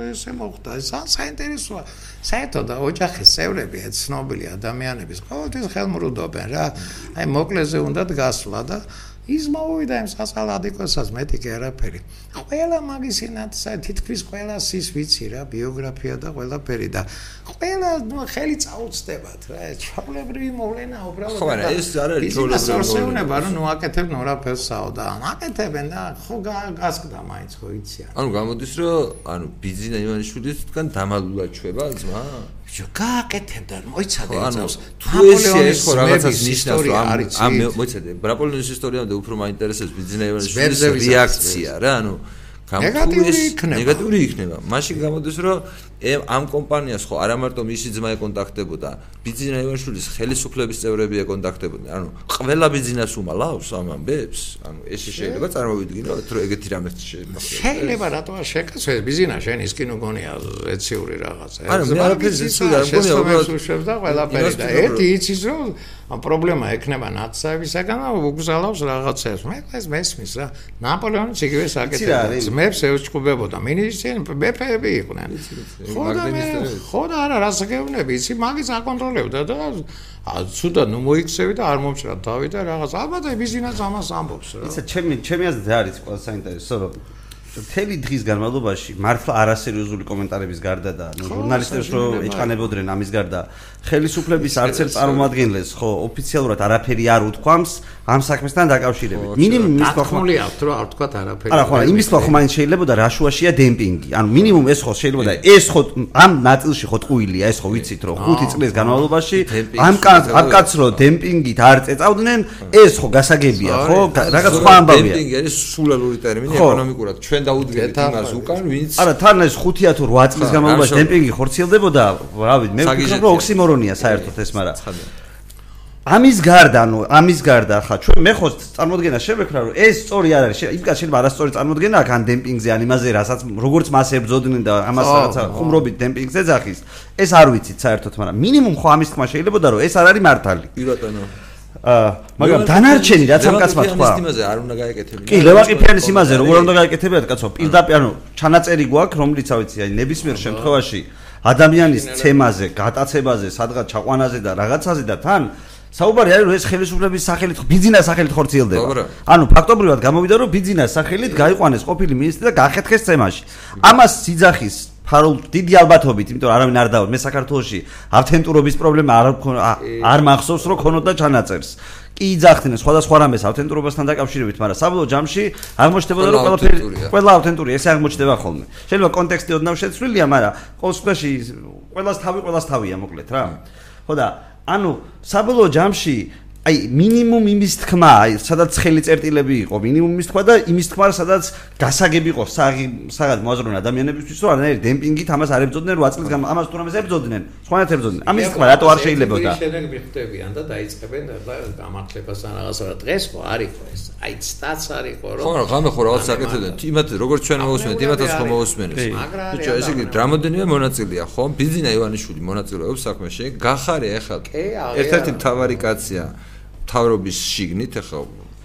ესე მოხდა ეს საინტერესოა საერთოდ ოჯახის წევრები ცნობილი ადამიანების ყოველთვის ხელმრუდობენ რა აი მოკლეზე უნდა გასვლა და ის მოვიდა იმ სასალადიკოსაც მეტი კი არაფერი. ყველა მაგისინად თითქმის ყველა ის ვიცი რა ბიოგრაფია და ყველაფერი და ყველა ხელი წაუწდებათ რა ჩავლებრივი მოვლენა უბრალოდ ხო არა ეს არ არის ჩავლებრივი რომ ნუ აკეთებ ნუ რაფერსაო და აკეთებენ და ხო გასკდა მაინც ხო იციან. ანუ გამოდის რომ ანუ ბიზინა ივანიშვილის თან დამალულად ჩვება ძმა ბიჭო გააკეთებდა მოიცადე ძავს თუ ეს ხო რაღაცას ნიშნავს რომ ამ ამ მოიცადე. ბრაპოლონის ისტორიამდე უფრო მაინტერესებს ბიზნესის რეაქცია რა ანუ ნეგატიური იქნება. ნეგატიური იქნება. მაშინ გამოდის რომ ამ კომპანიას ხო არა მარტო მისი ძმა ეკონტაქტებოდა, ბიძინა ივანიშვილის ხელისუფლების წევრები ეკონტაქტებოდნენ. ანუ ყველა ბიძინას უმალავს ამ ამბებს? ანუ ეს შეიძლება წარმოვიდგინოთ, რომ ეგეთი რამე შეიძლება. შეიძლება რატოა შეკაცვე ბიძინა შენ ის კი ნგონია ეციური რაღაცა. ანუ მე არაფერს ისე არ მგონია, უბრალოდ და ყველაფერი და ერთი იცის რომ ამ პრობლემა ექნება ნაცსავისაგან და უგზალავს რაღაცებს. მე ეს მესმის რა. ნაპოლეონიც იგივე საკეთებდა. ძმებს ეუჩქუბებოდა. მინისტრები მეფეები იყვნენ. ხო და მე ხო და არა რას გეუბნები, იცი მაგის აკონტროლებდა და ცუდა ნუ მოიქცევი და არ მომჭრა თავი და რაღაც ალბათ ბიზნეს ამას ამბობს რა. იცი ჩემი ჩემი აზრით არის ყველა საინტერესო. რომ მთელი დღის განმავლობაში მართლა არასერიოზული კომენტარების გარდა და ნუ ჟურნალისტებს რო ეჭანებოდნენ ამის გარდა ხელისუფლების არც ერთ წარმომადგენლებს ხო ოფიციალურად არაფერი არ უთქვამს ამ საქმესთან დაკავშირებით. მინიმუმ ის თქვა ხომ რომ არ თქვა არაფერი. არა ხო, იმის თქვა ხომ მაინც შეიძლება და რაშუაშია დემპინგი. ანუ მინიმუმ ეს ხო შეიძლება და ეს ხო ამ ნაწილში ხო ტყუილია, ეს ხო ვიცით რომ 5 წლის განმავლობაში ამ ამ კაცს რო დემპინგით არ წეწავდნენ, ეს ხო გასაგებია, ხო? რაღაც სხვა ამბავია. დემპინგი არის სულელური ტერმინი ეკონომიკურად. ჩვენ დაუდგებით იმას უკან, ვინც არა, თან ეს 5 თუ 8 წლის განმავლობაში დემპინგი ხორციელდებოდა, რავი, მე ვფიქრობ რომ ოქსიმორონია საერთოდ ეს, მაგრამ ამის გარდა, ანუ ამის გარდა ხა ჩვენ მე ხო წარმოდგენა შევექრა რომ ეს სწორი არ არის. იმკაც შეიძლება არასწორი წარმოდგენა აქ ან დემპინგზე, ან იმაზე, რასაც როგორც მას ებძოდნენ და ამას რაღაცა ხუმრობით დემპინგზე ძახის. ეს არ ვიცით საერთოდ, მაგრამ მინიმუმ ხო ამის თქმა შეიძლება რომ ეს არ არის მართალი. კი ბატონო. აა მაგრამ დანარჩენი რაც ამ კაცმა თქვა. ის იმაზე არ უნდა გაეკეთებინა. კი, ლევაკიფიანის იმაზე როგორ უნდა გაეკეთებინა კაცო? პირდაპირ ანუ ჩანაწერი გვაქვს, რომლიც ავიცი, აი ნებისმიერ შემთხვევაში ადამიანის ცემაზე, გატაცებაზე, სადღაც ჩაყვანაზე და რაღაცაზე და თან საუბარი არის რომ ეს ხელისუფლების სახელით ბიზნეს სახელით ხორციელდება. ანუ ფაქტობრივად გამოვიდა რომ ბიზნეს სახელით გაიყვანეს ყოფილი მინისტრი და გახეთქეს თემაში. ამას სიძახის ფარულ დიდი ალბათობით, იმიტომ რომ არავინ არ დავა მე საქართველოსი ავთენტურობის პრობლემა არ არ მახსოვს რომ ქონოდა ჩანაწერს. კი იძახდნენ სხვადასხვა რამეს ავთენტურობასთან დაკავშირებით, მაგრამ საბოლოო ჯამში აღმოჩნდებოდა რომ ყველაფერი ყველა ავთენტურია, ესე აღმოჩნდება ხოლმე. შეიძლება კონტექსტი ოდნავ შეცვლილია, მაგრამ ყოველ შემთხვევაში ყველას თავი ყველას თავია, მოკლედ რა. ხო და ანუ საბოლოო ჯამში აი მინიმუმ იმის თქმა, აი სადაც ხელი წერტილები იყო, მინიმუმ იმის თქმა და იმის თქმა, სადაც გასაგები იყო საღი საღად მოაზრონ ადამიანებისთვის, რომ არანაირი დემპინგით ამას არ ებძოდნენ 8 წლის გამ ამას თუ რამეს ებძოდნენ, სხვანაირად ებძოდნენ. ამის თქმა რატო არ შეიძლებოდა? შეიძლება მიხვდებიან და დაიწყებენ და გამართლებას ან რაღაცა რა დღეს ხო არისო ეს. აი სტაც არისო რომ ხო, ღამე ხო რაღაც საკეთებდნენ. იმათ როგორც ჩვენ მოვუსმენთ, იმათაც ხო მოვუსმენთ. ბიჭო, ესე იგი დრამოდენია მონაწილეა, ხო? ბიზინა ივანიშვილი მონაწილეობს საქმეში. გახარია ახლა. ერთ-ერთი მთავარი კაცია. თავრობის შიგნით ახლა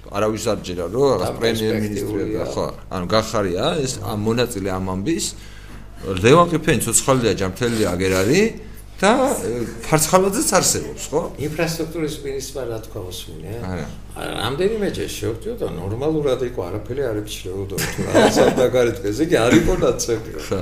არავის არ ჯერა რომ რაღაც პრემიერ-მინისტრია ხო ანუ გახარია ეს ამ მონაწილე ამ ამბის ლევან ყიფენი ცოცხალია ჯამთელია აგერ არის და ფარცხალაძეც არსებობს ხო ინფრასტრუქტურის მინისტრმა რა თქვა მოსმინე არა რამდენიმეჯერ შევხვდიო და ნორმალურად იყო არაფერი არ ეჩრეოდო თუ რაღაცა დაგარეთქეს იგი არ იყო ნაცები ხო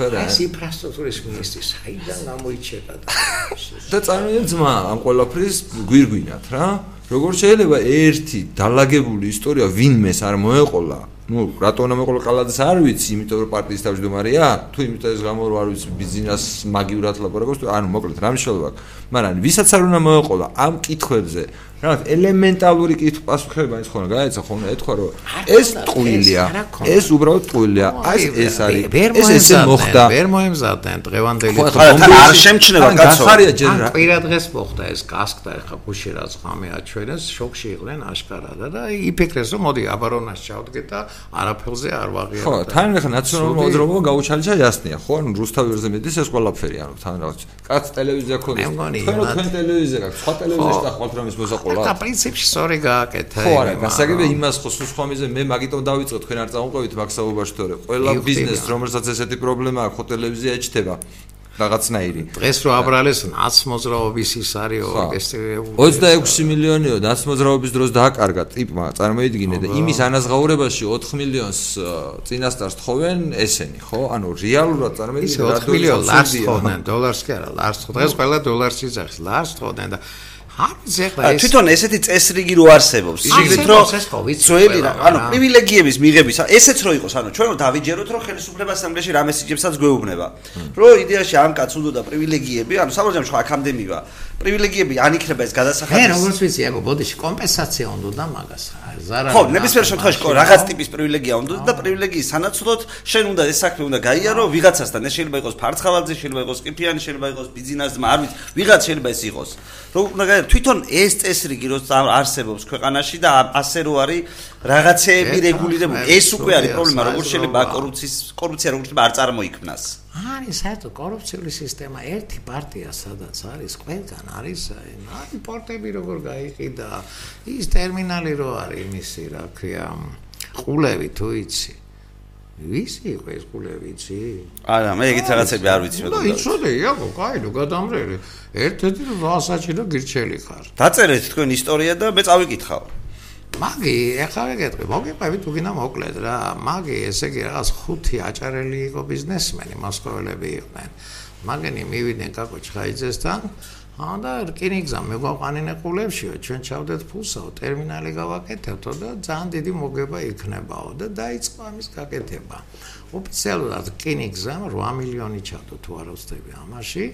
ეს ინფრასტრუქტურის მინისტრი საიდან გამოიჩება და *laughs* და წარმოიდგინე ძმა ამ ყოლაფრის გვირგვინათ რა როგორ შეიძლება ერთი დალაგებული ისტორია ვინმეს არ მოეყოლა? ну რატონა მოყოლა ყალაძეს არ ვიცი იმიტომ რომ პარტიის თავმჯდომარეა. თუ იმიტომ ეს გამო რომ არ ვიცი ბიზნეს მაგივრად ლაპარაკობს თუ ანუ მოკლედ რამ შეიძლება მაგრამ ვისაც არ უნდა მოეყოლა ამ კითხვებზე რაღაც ელემენტალური კითხვის პასუხება ის ხოლმე გაეცა ხოლმე ეთქვა რომ ეს ტყუილია ეს უბრალოდ ტყუილია აი ეს არის ეს ესე მოხდა. ვერ მოემზადენ დღევანდელი არ შემჩნევა კაცო. გახარია ჯერ რა კვირა დღეს მოხდა ეს კასკდა ეხა გუშერაც ღამე აჩვენე აჩვენეს შოქში იყვნენ აშკარად და იფიქრეს რომ მოდი აბარონას ჩავდგეთ და არაფერზე არ ვაღიარებ ხო თან ეხა ნაციონალურ მოძრაობა გაუჩალიჩა იასნია ხო ანუ რუსთავერზე მედის ეს ყველაფერი ანუ თან რაღაც კაც ტელევიზია ქონდა თქვენ ტელევიზია გაქვს სხვა ტელევიზიაში დახვალთ რომ ის მოზაყო ყოლა. და პრინციპში სწორი გააკეთა. ხო არა, გასაგებია იმას ხო სულ სხვა მიზე მე მაგიტომ დავიწყე თქვენ არ წამოყვებით მაქსაუბარში თორე. ყველა ბიზნეს რომელსაც ესეთი პრობლემა აქვს, ხო ტელევიზია ეჩდება. რაღაცნაირი. დღეს რო აბრალეს ნაც მოძრაობის ის არის ორკესტრირებული. 26 მილიონიო ნაც მოძრაობის დროს დააკარგა ტიპმა, წარმოიდგინე და იმის ანაზღაურებაში 4 მილიონს წინასწარს თხოვენ ესენი, ხო? ანუ რეალურად წარმოიდგინე რა 4 მილიონს ლარს თხოვენ, დოლარს კი არა, ლარს თხოვენ. დღეს ყველა დოლარს იძახს, ლარს თხოვენ და თვითონ ესეთი წესრიგი რო არსებობს. იგივე რომ ძველი რა ანუ პრივილეგიების მიღების ესეც რო იყოს ანუ ჩვენ რომ დავიჯეროთ რომ ხელისუფლება ასამბლეაში რამე სიჯებსაც გვეუბნება. რომ იდეაში ამ კაც უნდა და პრივილეგიები ანუ საბოლოო ჯამში აქამდე მივა პრივილეგიები ან იქნება ეს გადასახადი მე როგორც ვიცი აგო ბოდიში კომპენსაცია უნდა და მაგას ზარა ხო ნებისმიერ შემთხვევაში რაღაც ტიპის პრივილეგია უნდა და პრივილეგიის სანაცვლოდ შენ უნდა ეს საქმე უნდა გაიარო ვიღაცასთან ეს შეიძლება იყოს ფარცხალაძე შეიძლება იყოს ყიფიანი შეიძლება იყოს ბიზნესმა არ ვიცი ვიღაც შეიძლება ეს იყოს. რომ უნდა გაიარო თვითონ ეს წესრიგი რო არსებობს ქვეყანაში და ასე რო არის რაღაცეები რეგულირებული ეს უკვე არის პრობლემა როგორ შეიძლება კორუფციის კორუფცია როგორ შეიძლება არ წარმოიქმნას. არის საერთოდ კორუფციული სისტემა ერთი პარტია სადაც არის ყველგან არის აი პორტები როგორ გაიყიდა. ის ტერმინალი რო არის იმისი რა ქვია ყულევი თუ იცი? ვისი იყო ეს ყულევი იცი? არა მე ეგეთ რაღაცები არ ვიცი მე იცოდე იაკო კაი ნუ გადამრელი. ერთ-ერთი ვასაჭირო გირჩელი ხარ. დაწერეთ თქვენ ისტორია და მე წავიკითხავ მაგი ეხლა ვეკეთებ მოგიყვები თუ გინდა მოკლედ რა. მაგი ესე იგი რაღაც ხუთი აჭარელი იყო ბიზნესმენი მოსკოველები იყვნენ. მაგენი მივიდნენ კაკო ჩხაიძესთან და რკინიგზა მეგვაყანინე ყულებშიო ჩვენ ჩავდეთ ფულსაო ტერმინალი გავაკეთებთო და ძალიან დიდი მოგება იქნებაო და დაიწყო ამის გაკეთება. ოფიციალურად რკინიგზა 8 მილიონი ჩავდო თუ არ ვცდები ამაში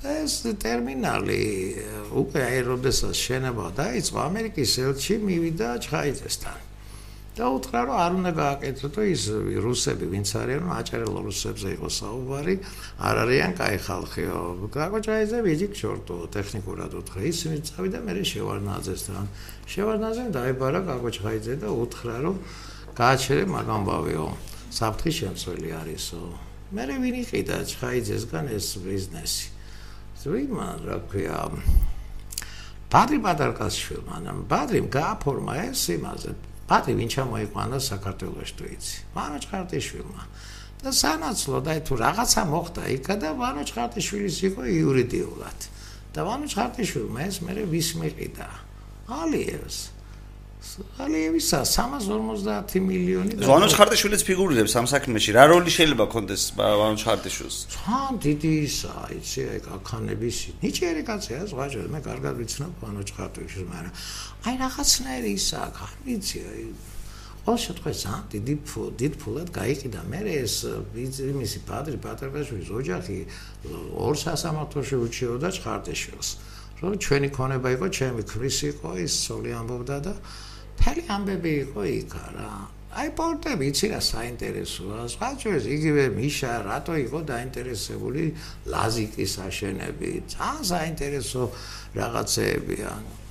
და ეს ტერმინალი უკვე აი როდესაც შენება დაიწყო ამერიკის ელჩი მივიდა ჩხაიძესთან და უთხრა რომ არ უნდა გააკეთოთ ის რუსები ვინც არიან აჭარელ რუსებზე იყო საუბარი არ არიან კაი ხალხიო გაკოჭაიძე ვიჯიკ შორტო ტექნიკურად უთხრა. ის წავიდა მე შევარნაძესთან. შევარნაძემ დაებარა გაკოჭაიძე და უთხრა რომ გააჩერე მაგამბავიო საფრთხის შემცველი არისო მე ვინ იყიდა ჩხაიძესგან ეს ბიზნესი. ზუიმა რა ქვია პატრი პატარკასშვილი მანამ პატრიმ გააფორმა ეს იმაზე. პატრი ვინ ჩამოიყვანა საქართველოს თვიცი მანო ჩხარტიშვილმა და სანაცვლო და თუ რაღაცა მოხდა იქა და მანო ჩხარტიშვილის იყო იურიდიულად. და მანო ჩხარტიშვილმა ეს მე ვის მიყიდა ალიევს ალიევისა 350 მილიონი და ვანოჩ ხარტიშვილიც ფიგურირებს ამ საქმეში. რა როლი შეიძლება კონდეს ვანოჩ ხარტიშვილს? თან დიდი ისა, იცი, აი კახანების ნიჭიერი კაცია, ზღაჯერ მე კარგად ვიცნობ ვანოჩ ხარტიშვილს, მაგრამ აი რაღაცნაირი ისა, ვიცი, აი ყოველ შემთხვევაში ძალიან დიდი დიდ ფულად გაიყიდა მე ეს იმისი პატრი პატრიკაშვილის ოჯახი ორ სასამართლოში უჩიოდა ხარტიშვილს. რომ ჩვენი ქონება იყო, ჩემი ქრის იყო, ის სოლი ამბობდა და მთელი ამბები იყო იქ რა. აი პორტები იცი რა საინტერესოა. სხვა ჩვენს იგივე მიშა რატო იყო დაინტერესებული ლაზიკის აშენებით. ძალიან საინტერესო რაღაცეებია.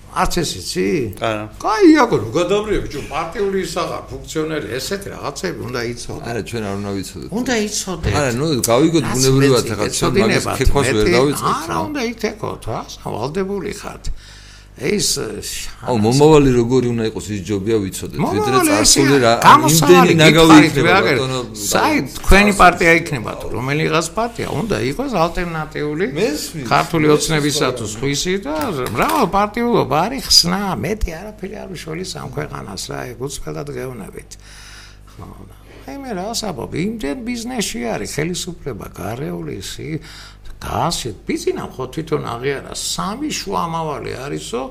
არც ეს იცი? არა. კაი აკო რო გადავრიე ბიჭო პარტიული ისაღა ფუნქციონერი ესეთი რაღაცები უნდა იცოდე. არა ჩვენ არ უნდა ვიცოდეთ. უნდა იცოდე. არა ნუ გავიგოთ ბუნებრივად ჩვენ მაგას ქექოს ვერ დავიწყოთ. არა უნდა ითქოთ რა, ვალდებული ხართ. ეს აუ მომავალი როგორი უნდა იყოს ის ჯობია ვიცოდეთ. ვიდრე წარსული რა იმდენი ნაგავი იქნება ბატონო საი თქვენი პარტია იქნება თუ? რომელიღაც პარტია? უნდა იყოს ალტერნატიული ქართული ოცნებისათვის ხვისი და მრავალ პარტიულობა არის ხსნა მეტი არაფერი არ უშოლის ამ ქვეყანას რა ეგ უცხელად გეუნებით აი მე რა საბობ იმდენ ბიზნესში არის ხელისუფლება გარეული ისი გასეთ ბიზინა ხო თვითონ აღიარა სამი შუამავალი არისო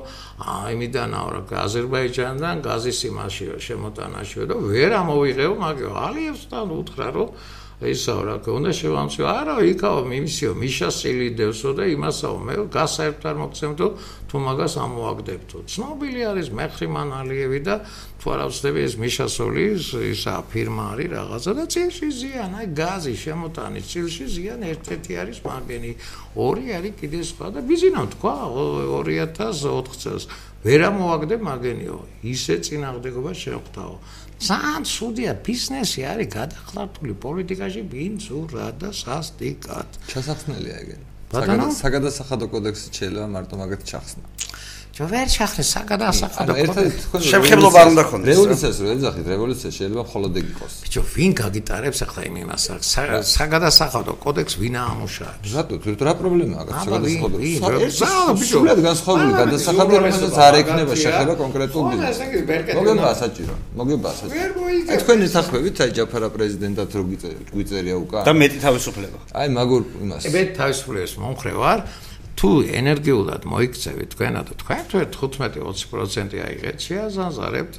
აიმიდან ავრა აზერბაიჯანიდან გაზის იმაშიო შემოტანაშიო და ვერ ამოვიღეო მაგიო ალიევსთან უთხრა რომ ესა რა ქონდა შევამცი არა იქაო მიმისიო მიშასილი დევსო და იმასაო მე გასაერთარ მოგცემთო თუ მაგას ამოაგდებთო. ცნობილი არის მეხრიმან ალიევი და თუ არ ავწდები ეს მიშასოლის ისა ფირმა არის რაღაცა და წილში ზიან აი გაზი შემოტანი წილში ზიან ერთ-ერთი არის მაგენი ორი არის კიდე სხვა და ბიზინო თქვა 2004 წელს. ვერ ამოაგდებ მაგენიო ისე წინაღდებობა შეხვდაო ძალიან სუდია ბიზნესი არის გადახლართული პოლიტიკაში ბინძურა და სასტიკად. ჩასახსნელია ეგენ. საგადასახადო კოდექსი შეიძლება მარტო მაგათ ჩახსნა. ჯო ვერ ჩახრე საგადასახადო კოდექსი. შემხებლობა უნდა ქონდეს. რევოლუციას რო ეძახით, რევოლუცია შეიძლება მხოლოდ ეგ იყოს. ბიჭო, ვინ გაგიტარებს ახლა იმ იმას? საგადასახადო კოდექსი ვინ ამუშავებს? რატო? თუ რა პრობლემაა აქ საგადასახადო? საერთოდ ბიჭო, სულად განსხვავებული გადასახადო, რომელსაც არ ექნება შეხება კონკრეტულ ბიზნესს. მოგება საჭირო. მოგება საჭირო. აი თქვენი სახმებით აი ჯაფარა პრეზიდენტად რო გვიწერია უკან. და მეტი თავისუფლება. აი მაგურ იმას. მეტი თავისუფლებას მომხრე ვარ. თუ ენერგიულად მოიქცევით თქვენა და თქვენ თუ 15-20% აიღეთ, შეაზანზარებთ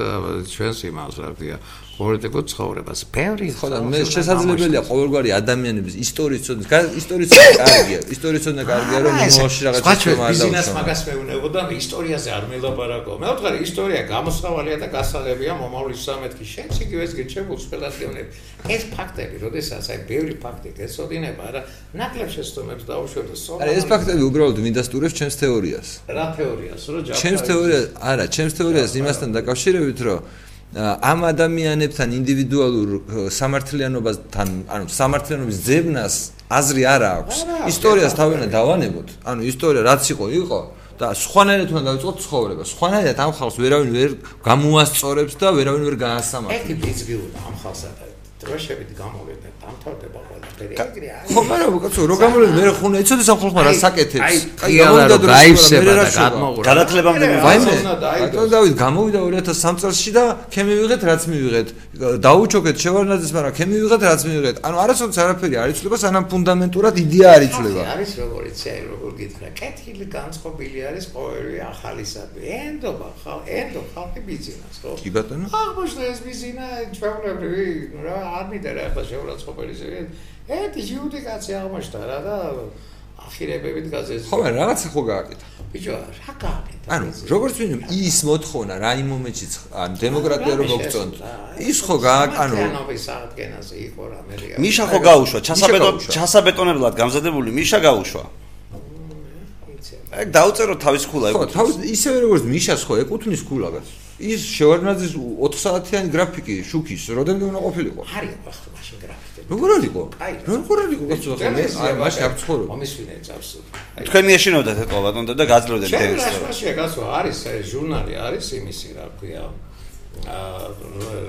ჩვენს იმას, რა ქვია, პოლიტიკურ ცხოვრებას. ბევრი ხო და მე შესაძლებელია ყოველგვარი ადამიანების ისტორიის ცოდნა, ისტორიის ცოდნა კარგია, ისტორიის ცოდნა კარგია, რომ მიმოშ რაღაცა თქვა არ ბიზნეს მაგას მეუნებოდა და ისტორიაზე არ მელაპარაკო. მე ვთქვი, ისტორია გამოსავალია და გასაღებია მომავლის სამეთქი. შენც იგივეს გიჩებულ სპელატიონები. ეს ფაქტები, როდესაც აი ბევრი ფაქტი გეცოდინება, რა ნაკლებ შეცდომებს დაუშვებ და სულ არა ეს ფაქტები უბრალოდ მინდასტურებს ჩემს თეორიას. რა თეორიას? რო ჯაფა ჩემს თეორიას, არა, ჩემს თეორიას იმასთან დაკავშირებით, რომ ამ ადამიანებთან ინდივიდუალურ სამართლიანობასთან, ანუ სამართლიანობის ძებნას აზრი არ აქვს. ისტორიას თავიანთ დავანებოთ. ანუ ისტორია რაც იყო, იყო და სხვანაირად უნდა დავიწყოთ ცხოვრება. სხვანაირად ამ ხალხს ვერავინ ვერ გამოასწორებს და ვერავინ ვერ გაასამართლებს. ერთი ბიზგიულა ამ ხალხსა და დროშებით გამოვიდა დამთავრდება ყველაფერი ეგრე არის. ხო მაგრამ კაცო რო გამოვიდა მე ხუნა იცოდი სამხალხო რა საკეთებს? აი გამოვიდა და გაიფსება და გადმოღურა განათლებამდე ვაიმე ბატონ დავით გამოვიდა 2003 წელსში და ქემი ვიღეთ რაც მივიღეთ დაუჩოქეთ შევარნაძეს მაგრამ ქემი ვიღეთ რაც მივიღეთ. ანუ არასოდეს არაფერი არ იცვლება სანამ ფუნდამენტურად იდეა არ იცვლება. არის როგორიც აი როგორ გითხრა? კეთილი განწყობილი არის ყოველი ახალისადმი ენდობა ხალ ენდო ხალხი ბიზნეს ხო? კი ბატონო. აღმოჩნდა ეს ბიზნესა ჩვეულებრივი რა არ მიდერ ახლა შეურაცხყოფელი ზეგი ერთი ჯიუტი კაცი აღმოჩნდა რა და ახირებებით გაზეს ხო მაგრამ რაღაცა ხო გააკეთა. ბიჭო რა გააკეთა? ანუ როგორც ვინმე ის მოთხოვნა რა იმ მომენტშიც ან დემოკრატია რომ მოგწონთ. ის ხო გააკანო ანობის აღდგენაზე იყო რა მე მიშა ხო გაუშვა? ჩასაბეტონ ჩასაბეტონებლად გამზადებული მიშა გაუშვა? ეგ დაუწერო თავის ქულა ეკუთვნის. ხო, თავის ისევე როგორც მიშას ხო ეკუთვნის ქულაგას. ის შევარნაძის 4 საათიანი გრაფიკი შუქის, როდემდე უნდა ყოფილიყო? არის ახლა მაშინ გრაფიკი. როგორ არისო? როგორ არისო კაცო ახლა მე აი მაშინ არ ცხოვრობ. მომისვინე წავს. თქვენი ეშინოდათ ეთყო ბატონო და გაძლევდეთ დენის. შენ მაშინ კაცო არის ჟურნალი არის იმისი რა ქვია. აა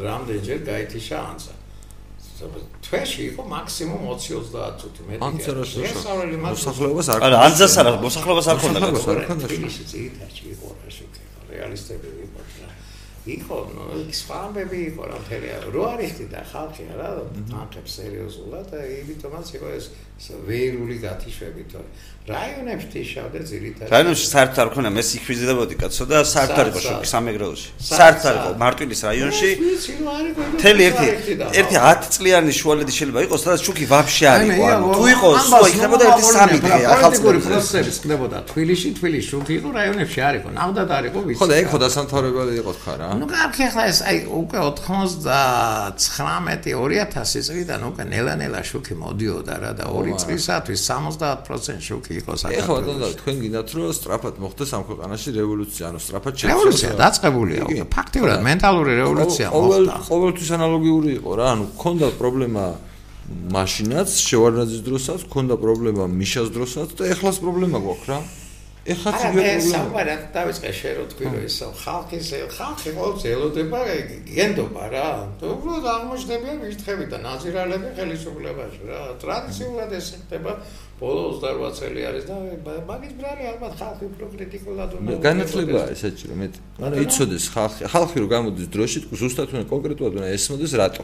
რამდენჯერ გაითიშა ანსა. თვეში იყო მაქსიმუმ 20-30 წუთი მეტი. ან მოსახლეობას არ არა, ანძას არა, მოსახლეობას არ ქონდა. არ ქონდა. თბილისში ძირითადად იყო რა შეკი. რეალისტები იყო. იყო სპამები იყო რა მთელი რო არის და ხალხი რა ნახებს სერიოზულად და იმიტომაც იყო ეს ვეირული გათიშვები თორე რაიონებში თიშავდა ძირითადად რაიონებში საერთოდ არ ქონა მე სიქვიზედებოდი კაცო და საერთოდ არ იყო შოკი სამეგრელოში. საერთოდ არ იყო მარტვილის რაიონში. მთელი ერთი ერთი 10 წლიანი შუალედი შეიძლება იყოს სადაც შუქი ვაფშე არ იყო ანუ თუ იყო სულ იქნებოდა ერთი სამი დღე ახალწლური პროცესები ხდებოდა თბილისში თბილისში შუქი იყო რაიონებში არ იყო ნახდათ არ იყო ვიცი ხო და ეგ ხო დასამთავრებელი იყო თქვა რა ნუ კარგი ახლა ეს აი უკვე 99 2000 წლიდან უკვე ნელა-ნელა შუქი მოდიოდა რა და 2 წლისათვის 70% შუქი იყო საქართველოს. ეხლა ბატონო თქვენ გინდათ რომ სწრაფად მოხდეს ამ ქვეყანაში რევოლუცია, ანუ სწრაფად შეცვალა. რევოლუცია დაწყებულია უკვე ფაქტიურად მენტალური რევოლუცია მოხდა. ყოველთვის ანალოგიური იყო რა, ანუ ქონდა პრობლემა მაშინაც, შევარნაძის დროსაც, ქონდა პრობლემა მიშას დროსაც და ეხლაც პრობლემა გვაქვს რა. ეხლა ეს საუბარად დავიწყე შენ რო თქვი რომ ეს ხალხის ხალხი ყოველთვის ელოდება გენდობა რა. უბრალოდ აღმოჩნდებიან ვიშთხები და ნაზირალები ხელისუფლებაში რა. ტრადიციულად ეს ხდება ბოლო 28 წელი არის და მაგის ბრალი ალბათ ხალხი უფრო კრიტიკულად უნდა განათლება ესეც რომ მე ანუ იცოდეს ხალხი ხალხი რო გამოდის დროში ზუსტად უნდა კონკრეტულად უნდა ესმოდეს რატო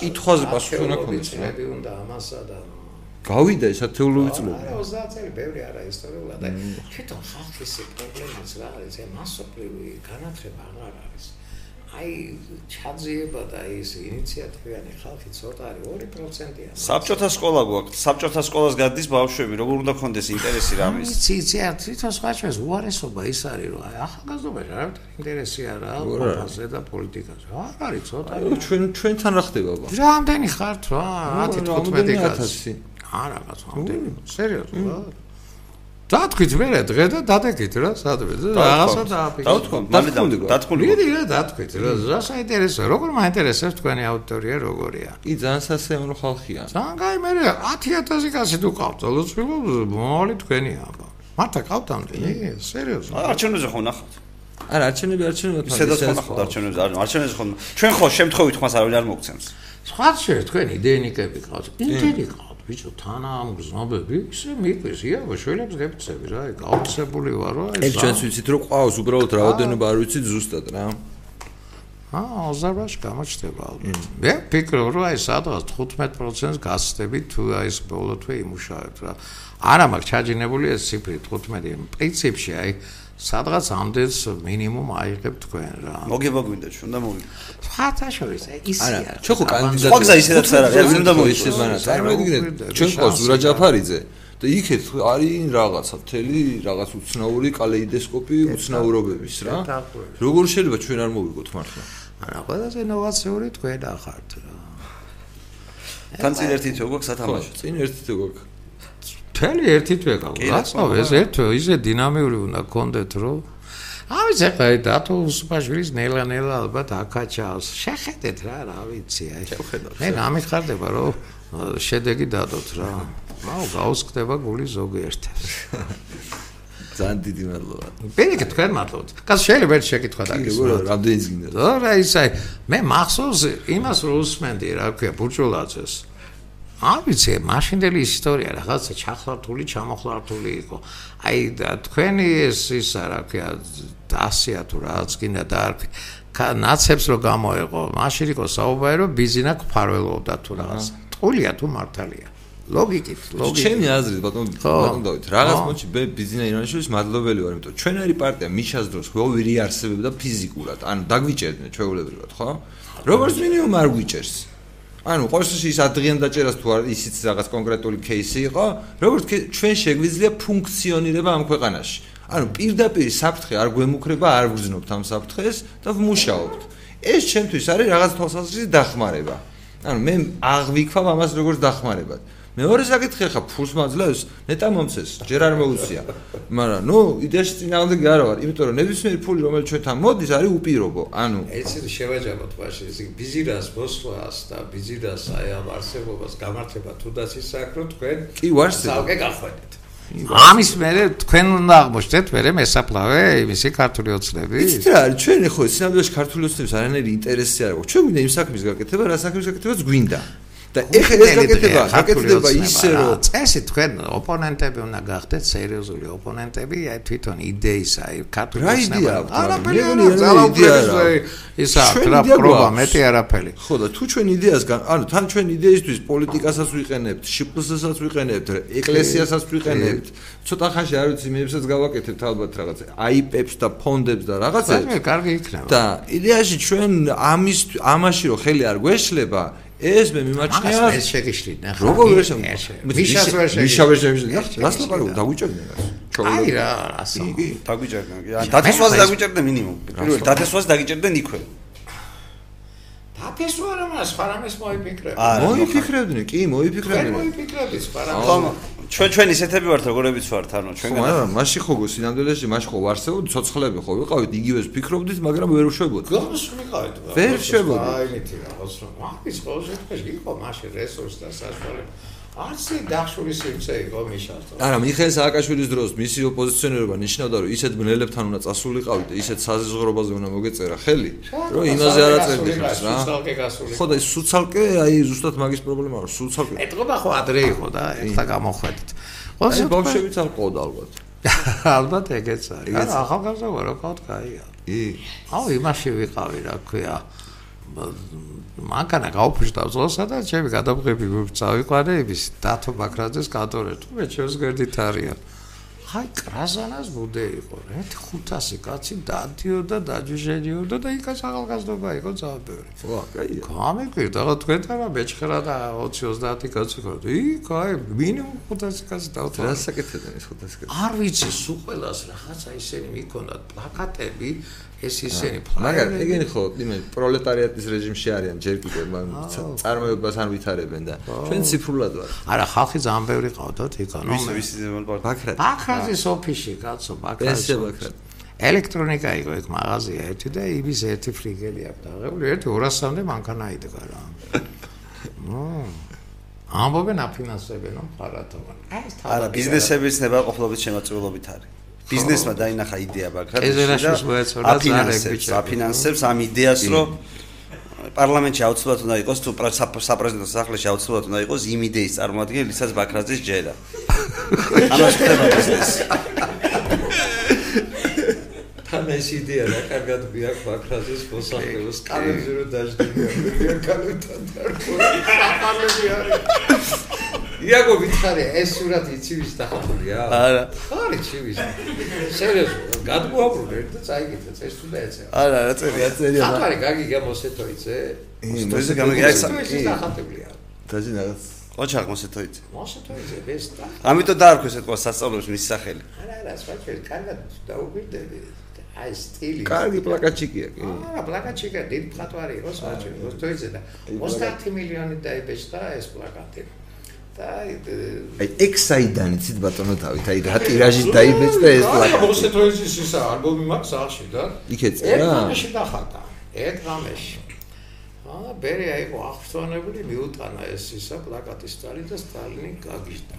კითხვაზე პასუხი უნდა ქონდეს რა. უნდა ამასა და გავიდა ეს ათეულოვი წლები. არა 30 წელი ბევრი არა ისტორიულად. თვითონ ხალხის პრობლემაც რა არის, ეს მასობრივი განათლება აღარ არის. აი ჩაძიება და ის ინიციატივიანი ხალხი ცოტა არის 2%-ია. საბჭოთა სკოლა გვაქვს. საბჭოთა სკოლას გადის ბავშვები, როგორ უნდა კონდეს ინტერესი რამის? იცი, იცი, თვითონ სხვაჩვენს უარესობა ის არის, რომ აი ახალგაზრდობაში რა ინტერესი არა პოლიტიკაზე და პოლიტიკაზე. არ არის ცოტა. ჩვენ ჩვენთან რა ხდება ბა? რამდენი ხართ რა? 10-15 კაცი. არა კაც ამდენი სერიოზულად დათქვით მე დღე და დადეკით რა სადმე რაღაცა დააფიქრე დავთქვა მალე დათქვილი მიდი რა დათქვით. რა რა საინტერესო როგორ მაინტერესებს თქვენი აუდიტორია როგორია? კი ძალიან სასიამოვნო ხალხია. ძალიან კაი მე 10000 კაცი თუ ყავთ ლოცვილო მომავალი თქვენია აბა. მართა ყავთ ამდენი? სერიოზულად არჩევნებზე ხო ნახავთ არა არჩევნები არჩევნები ისედაც ხო ნახავთ არჩევნებზე არჩევნებზე ხო ჩვენ ხო შემთხვევით ხმას არ არ მოგცემს. სხვა შეიძლება თქვენი იდეინიკები ყავთ ინტერი ყავთ ბიჭო თანა ამ გზნობები ისე მიყვეს იავო შველებს გეფცები რა ეგ აუცილებელი ვარ რა ეს ჩვენც ვიცით რომ ყავს უბრალოდ რაოდენობა არ ვიცით ზუსტად რა. აა აზერბაიჯანში გამოჩდება ალბათ. მე ფიქრობ რომ აი სადღაც 15%-ს გასწდები თუ აი ეს ბოლო თვე იმუშავებ რა. არა მაქვს ჩაჯინებული ეს ციფრი 15 პრინციპში აი სადღაც ამდენს მინიმუმ აიღებ თქვენ რა. მოგება გვინდა ჩვენ და მოვი. ხათაშორის ისია. არა, ჩვენ ხო კანდიდატი. სხვა გზა ისედაც არა, რა უნდა მოიწეს მანაც. წარმოგიდგენთ, ჩვენ ხო ზურა ჯაფარიძე და იქეთ არის რაღაცა თელი რაღაც უცნაური კალეიდოსკოპი უცნაურობების რა. როგორ შეიძლება ჩვენ არ მოვიგოთ მართლა? არა, ყველაზე ინოვაციური თქვენ ახართ რა. თან წინ ერთი თვე გვაქვს სათამაშო. წინ ერთი თვე გვაქვს. მთელი ერთი თვე გაქვს. რატო ეს ერთი ისე დინამიური უნდა გქონდეთ რომ აი ეს ახლა დათო უსუპაშვილის ნელა ნელა ალბათ აკაჩავს. შეხედეთ რა, რა ვიცი აი. მე გამიხარდება რომ შედეგი დადოთ რა. მაო გაუსკდება გული ზოგიერთებს. *laughs* ძალიან დიდი მადლობა. ბერეკ თქვენ მადლობთ. კაც შეიძლება ერთ შეკითხვა დაგისვა. რამდენიც გინდა? რა ის აი მე მახსოვს იმას რომ უსმენდი რა ქვია ბურჯულაძეს. არ ვიცი, მაშინდელი ისტორია რაღაცა ჩახლართული, ჩამოხლართული იყო. აი თქვენი ეს ის რა ქვია დასია თუ რაღაც გინდა და არ ნაცებს რო გამოეყო, მაშინ იყო საუბარი რომ ბიზინა ქფარველობდა თუ რაღაც. ტყულია თუ მართალია. ლოგიკით, ლოგიკით. ჩემი აზრით, ბატონ, ბატონ დავით, რაღაც მომენტში მე ბიზინა ირანიშვილის მადლობელი ვარ, იმიტომ ჩვენერი პარტია მიშას დროს ხო ვირი არსებობდა ფიზიკურად, ანუ დაგვიჭერდნენ ჩვეულებრივად, ხო? როგორც მინიმუმ არ გვიჭერს. ანუ ყოველთვის ის ადრიან დაჭერას თუ ისიც რაღაც კონკრეტული кейსი იყო, როგორც ჩვენ შეგვიძლია ფუნქციონირება ამ ქვეყანაში. ანუ პირდაპირ საფრთხე არ გვემუქრება, არ ვგრძნობთ ამ საფრთხეს და ვმუშაობთ. ეს ჩემთვის არის რაღაც თვალსაზრისის დახმარება. ანუ მე აღვიქვამ ამას როგორც დახმარებად. მეორე საკითხი ხა ფულს მაძლევს ნეტა მომცეს ჯერ არ მოუწია მაგრამ ნუ იდეაში წინააღმდეგი არა ვარ იმიტომ რომ ნებისმიერი ფული რომელიც ჩვენთან მოდის არის უპირობო ანუ ეცი შევაჯამოთ მაშინ ის ბიზირას მოსვლას და ბიზირას აი ამ არსებობას გამართება თუდას ის საქმე თქვენ კი ვარს საუკე გახვედით ამის მერე თქვენ უნდა აღმოჩნდეთ მერე მესაფლავე იმისი ქართული ოცნები. იცით რა არის ჩვენ ხო სინამდვილეში ქართული ოცნების არანაირი ინტერესი არ აქვს. ჩვენ გვინდა იმ საქმის გაკეთება რა საქმის გაკეთებაც გვინდა და ეხლა ეს გაკეთება, გაკეთდება ისე რომ წესი თქვენ ოპონენტები უნდა გახდეთ სერიოზული ოპონენტები, აი თვითონ იდეის აი ქართულის ნება. არაფერი არა, იდეა ისა პრობა მეტი არაფერი. ხო და თუ ჩვენ იდეას ანუ თან ჩვენ იდეისთვის პოლიტიკასაც ვიყენებთ, შპლსსაც ვიყენებთ, ეკლესიასაც ვიყენებთ. ცოტა ხანში არ ვიცი მეებსაც გავაკეთებთ ალბათ რაღაც აიპებს და ფონდებს და რაღაცებს. კარგი იქნება. და იდეაში ჩვენ ამის ამაში რომ ხელი არ გვეშლება ეს მე მიმაჩნია. ეს შეგიშლით ნახე. როგორ ვერ შემო მიშას ვერ შეგიშლით. მიშა ვერ შეგიშლით. რას ლაპარაკობ დაგვიჭერდნენ რა აი რა ასო დაგვიჭერდნენ. ან დათესვაზე დაგვიჭერდნენ მინიმუმ. პირველ დათესვაზე დაგიჭერდნენ იქვე. დათესვა რა მას ფარამეს მოიფიქრებ მოიფიქრებდნენ კი მოიფიქრებდნენ. მოიფიქრებდი ფარამეს ჩვენ ჩვენ ისეთები ვართ როგორებიც ვართ ანუ ჩვენ ხო არა მაშინ ხო გოსინამდვილეში მაშინ ხო ვარსებოდი ცოცხლები ხო ვიყავით იგივეს ფიქრობდით მაგრამ ვერ ვშვებოდი გოს ვიყავით ვერ ვშვებოდი აი ნიტი რაღაც რომ მაგის ხო შეთქეს იყო მაშინ რესურსი და საშუალება არცი დახშული სივრცე იყო მიშასთან. არა, მიხეილ სააკაშვილის დროს მისი ოპოზიციონერობა ნიშნავდა, რომ ისეთ ბნელებთან უნდა წასულიყავით, ისეთ საზღრობაზე უნდა მოგეწერა ხელი, რომ იმაზე არ აწერდეს რა. ხო და სუცალკე აი ზუსტად მაგის პრობლემა არის, სუცალკე. ეტყობა ხო ადრე იყო და ეხლა გამოხვედით. ყოველთვის ბავშვებიც არ ყავდა ალბათ. *laughs* ალბათ ეგეც არის. არა, ახალგაზრდა ვარ, რა ქვია, კაია. კი. აუ, იმაში ვიყავი, რა ქვია. მანქანა გაუფრთხილდა ზოლსა და ჩემი გადაბღები წავიყვანე იმის დათო ბაქრაძეს კანტორებს. თუ მე ჩემს გვერდით არიან. აი კრაზანას ბუდე იყო. ერთი 500 კაცი დადიოდა, დაჯუშენიოდა და იქაც ახალგაზრდობა იყო ძალიან. ხო, კაია. გამიკვირდა რა თქვენთან რა მეჩხრა და 20-30 კაცი ხო. იქ აი მინიმუმ 500 კაცი დავთვალე. რა საკეთებენ ეს 500 კაცი? არ ვიცი, სულ ყველას რაღაცა ისინი მიქონდათ პლაკატები ეს ისინი მაგრამ ეგენი ხო იმე პროლეტარიატის რეჟიმში არიან ჯერ კიდე წარმოებას არ ვითარებენ და ჩვენ ციფრულად ვარ არა ხალხი ძალიან ბევრი ყავდათ იქ ანუ ვისი ვისი ბაქრატი ბაქრატის ოფისში კაცო ბაქრატი ელექტრონიკა იყო ეგ მაღაზია ერთი და იმის ერთი ფლიგელი აქვს დაღებული ერთი 200-მდე მანქანა იდგა რა. *laughs* ნო ამბობენ აფინანსებენ რომ ფარათოვან აი ეს თავი არა ბიზნესების ნებაყოფლობის შემოწირულობით არის ბიზნესმა დაინახა იდეა ბაქრატში და აფინანსებს აფინანსებს ამ იდეას რომ პარლამენტში აუცილებლად უნდა იყოს თუ საპრეზიდენტო სახლში აუცილებლად უნდა იყოს იმ იდეის წარმოადგენელი, ვისაც ბაქრაძის ჯერა. *laughs* ამას ხდება ბიზნესი. თან ეს იდეა რა კარგად მიაქვს ბაქრაძის მოსახლეობას, კანებზე რომ დაждდები, არ კანებთან და არ ყოლი. იაგო ვითხარი ეს სურათი იცი ვის დახურია? არა. ხარი ცივის. სერიოზულად, გადმოაბრუნე და წაიგეთ ეს თუ დაეცა. არა, რა წერია, წერია. ხარი გაგი გამოსეთო იცე? მოსეთო გამიგა ეს ის დახატებია. დაჟე რაღაც ოჩახ მოსეთო იცე. მოსეთო იცე ეს და. ამიტომ დაარქვეს ეთქვა სასწავლებლებს მის სახელი. არა, არა, სხვა კარგად დაუგვირდები. აი სტილი. კარგი პლაკაჩიკია კი. არა, პლაკაჩიკა დიდ პლატვარი იყო სხვა, მოსეთო იცე და 30 მილიონი დაიბეჭდა ეს პლაკატი. და აი ექსაიდან იცით ბატონო დავით აი რა ტირაჟით დაიბეჭდა ეს პლაკატი. აი მოსეთო იცის ისა ალბომი მაქვს ახში და იქ ეწერა. ერთ ღამეში დახატა. ერთ ღამეში. აა ბერია იყო აღფრთოვანებული მიუტანა ეს ისა პლაკატის წალი და სტალინი გაგიჟდა.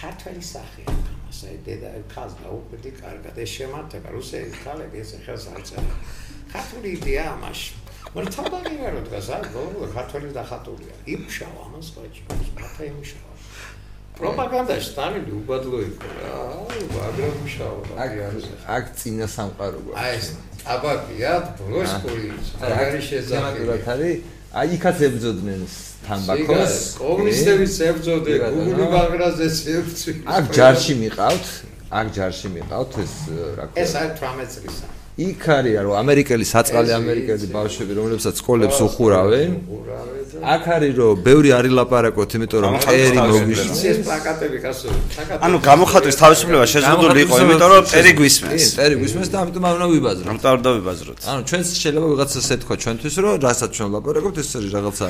ქართველი სახე აი დედა ხაზ დაუკვირდი კარგად ეს შემართება რუსეთის ქალები ეს ხელს არწერა. ქართული იდეა ამაში. მაგრამ თავდაგიარო დგას არ ბოლო ქართველი დახატულია. იმშავა ამას ხაჭი. მათა იმშავა. პროპაგანდაში სტალინი უბადლო იყო რა. მაგრამ იმშავა. აქ აქ წინა სამყარო გვაქვს. აი ეს აბაკია ბლოსკური. აღარი შეზახება. აი იქაც ებძოდნენ თამბაქოს. კომუნისტების ებძოდე, გუგული ბაგრაზეც ებძვი. აქ ჯარში მიყავთ, აქ ჯარში მიყავთ ეს რა ქვია. ეს არის 18 წლისა. იქ არის რომ ამერიკელი საწყალი ამერიკელი ბავშვები რომლებსაც სკოლებს უხურავენ? აქ არის რომ ბევრი არის ლაპარაკოთ იმიტომ რომ პერი მოგვიშვა ეს პლაკატები კაცო ანუ გამოხატვის თავისუფლება შეზღუდული იყო იმიტომ რომ პერი გვისმენს. პერი გვისმენს და ამიტომ არ უნდა ვიბაზროთ. ამიტომ არ უნდა ვიბაზროთ. ანუ ჩვენც შეიძლება ვიღაცას ეთქვა ჩვენთვის რომ რასაც ჩვენ ლაპარაკობთ ეს არის რაღაცა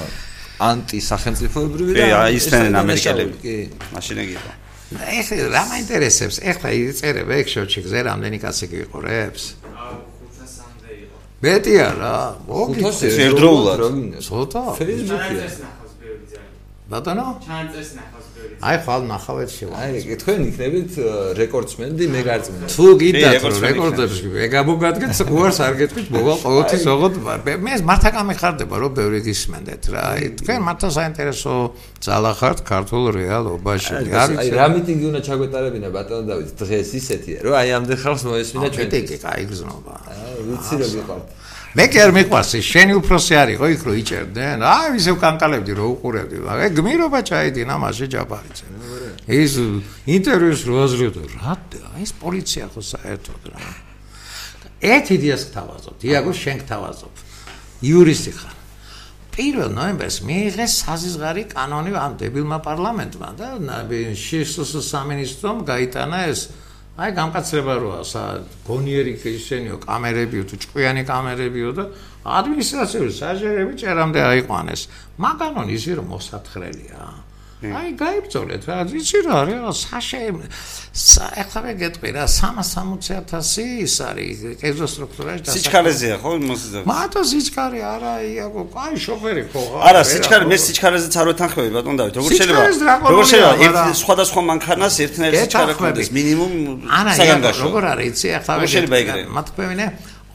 ანტი სახელმწიფოებრივი და აი ისნენ ამერიკელები. კი. მაშინ ეგია და ეხლა რა მაინტერესებს? ეხლა იწერებ ეგ შოჩი გზე რამდენი კაცი გიყურებს მეტი არა მოგიწევს ერთდროულად ცოტა ფეისბუქი ბატონო ჩანწეს ნახავს ბევრი აი ხვალ ნახავთ შევა აი თქვენ იქნებით რეკორდსმენი მე გარწმუნდა თუ გიდათ რეკორდებს მე გამოგადგეთ უარს არ გეტყვით მოვალ ყოველთვის ოღონდ მე მართა გამიხარდება რომ ბევრი გისმენდეთ რა. აი თქვენ მართა საინტერესო ძალა ხართ ქართულ რეალობაში აი რა. მიტინგი უნდა ჩაგვეტარებინა ბატონო დავით? დღეს ისეთია რომ აი ამდენ ხალხს მოესმინა ჩვენ მიტინგი კაი გზნობა აი ვიცი რომ გიყავთ მე კი არ მიყვარს შენი უფროსი არისო იქ რო იჭერდნენ? აი ისევ კანკალებდი რო უყურებდი. მაგრამ გმირობა ჩაიდინა მასე ჯაბარიძე ის ინტერვიუს რო აზრიოდო რა ეს პოლიცია ხო საერთოდ რა? ერთ იდეას გთავაზობ დიაგო შენ გთავაზობ. იურისტი ხარ. 1 ნოემბერს მიიღეს საზღარი კანონი ამ დებილმა პარლამენტმა და შსს სამინისტრომ გაიტანა ეს აი გამკაცრება როა სა გონიერი ისენიო კამერებიო თუ ჭკვიანი კამერებიო და ადმინისტრაციული საჟერები წერამდე აიყვანეს. მაგანონ ისი რომ მოსათხრელია აი გაიბწოლეთ რა იცი რა არის საშე ეხლა მე გეტყვი რა 360000 ის არის კერძო სტრუქტურაში და სიჩქარეზეა ხო მოსიძა მათო სიჩქარე არა იაკო კაი შოფერი ხო არა სიჩქარე მე სიჩქარეზეც არ ვეთანხმები ბატონ დავით როგორ შეიძლება? როგორ შეიძლება? სხვადასხვა მანქანას ერთნაირი სიჩქარე ქონდეს მინიმუმ საგანგაშო. როგორ არის იცი ეხლა მე შეიძლება ეგრე? მათ ქვევინე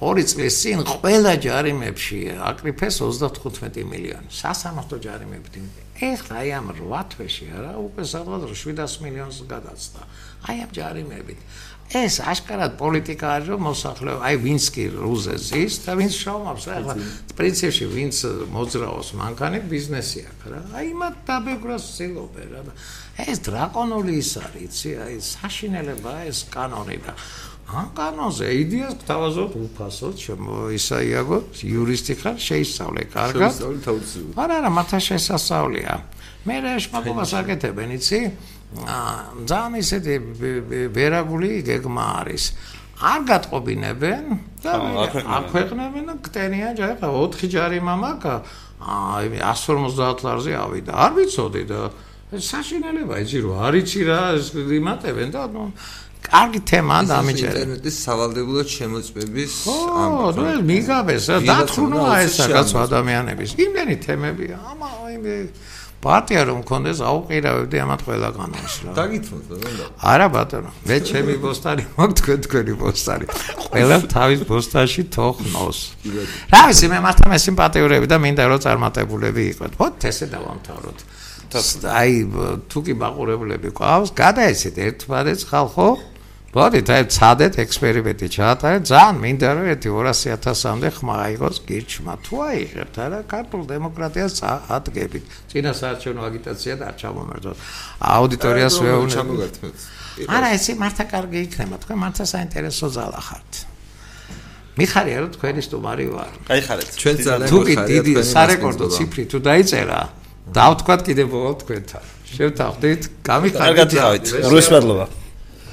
ორი წლის წინ ყველა ჯარიმებში აკრიფეს 35 მილიონი. სასამართლო ჯარიმები ეხლა აი ამ 8 თვეში არა უკვე სადღაც 700 მილიონს გადაცდა. აი ამ ჯარიმებით. ეს აშკარად პოლიტიკა არის რომ მოსახლეობა აი ვინც კი რუზე ზის და ვინც შრომობს რა ეხლა პრინციპში ვინც მოძრაობს მანქანი ბიზნესი აქვს რა. აი მათ დაბეგრას ცდილობენ რა. ეს დრაკონული ის არის, იცი, აი საშინელება ეს კანონი და ან კანონზე იდეას გთავაზობ უფასოდ შემო ისაიაგო იურისტი ხარ შეისწავლე კარგად. შეისწავლე თავისუფლად არა არა მათა შესასწავლია მე რა შეგმობას აკეთებენ იცი? ძალიან ისეთი ვერაგული გეგმა არის. არ გატყობინებენ და აქვეყნებენ და გტენიან ჯარი ხა 4 ჯარი მამაკა აი 150 ლარზე ავიდა. არ ვიცოდი და საშინელება იცი რომ არიცი რა იმატებენ და ნუ კარგი თემაა და ამიჭერე. ინტერნეტის სავალდებულო შემოწმების ამ ხო, ეს მიგაბეს, დათხრუნოა ეს რაღაც ადამიანების. იმენი თემებია. ამა აი პარტია რომ მქონდეს აუყირავებდი ამათ ყველა კანონს რა. დაგითხოვთ რა. არა ბატონო, მე ჩემი პოსტარი მაქვს თქვენ თქვენი პოსტარი. ყველა თავის პოსტაში თოხნოს. რა ვიცი მე მართა მე სიმპათიურები და მინდა რომ წარმატებულები იყოთ. ხო, ესე დავამთავროთ. აი თუ კი მაყურებლები ყავს, გადაეცეთ ერთმანეთს ხალხო მოდით აი ცადეთ ექსპერიმენტი ჩაატარეთ ძალიან მინდა რომ ერთი 200000-მდე ხმა აიღოს გირჩმა. თუ აიღებთ არა ქართულ დემოკრატიას ადგენთ წინა საარჩევნო აგიტაცია და არ ჩამომერძოთ. აუდიტორიას ვეუბნებით არა ესე მართლა კარგი იქნება. თქვენ მართლა საინტერესო ზალა ხართ. მიხარია რომ თქვენი სტუმარი ვარ? აი ხარეთ. ჩვენ ძალიან თუ კი დიდი სარეკორდო ციფრი თუ დაიწერა. დავთქვათ კიდე ბოლო თქვენთან. შევთანხმდით გამიხარეთ კარგად იყავით რუსმადლობა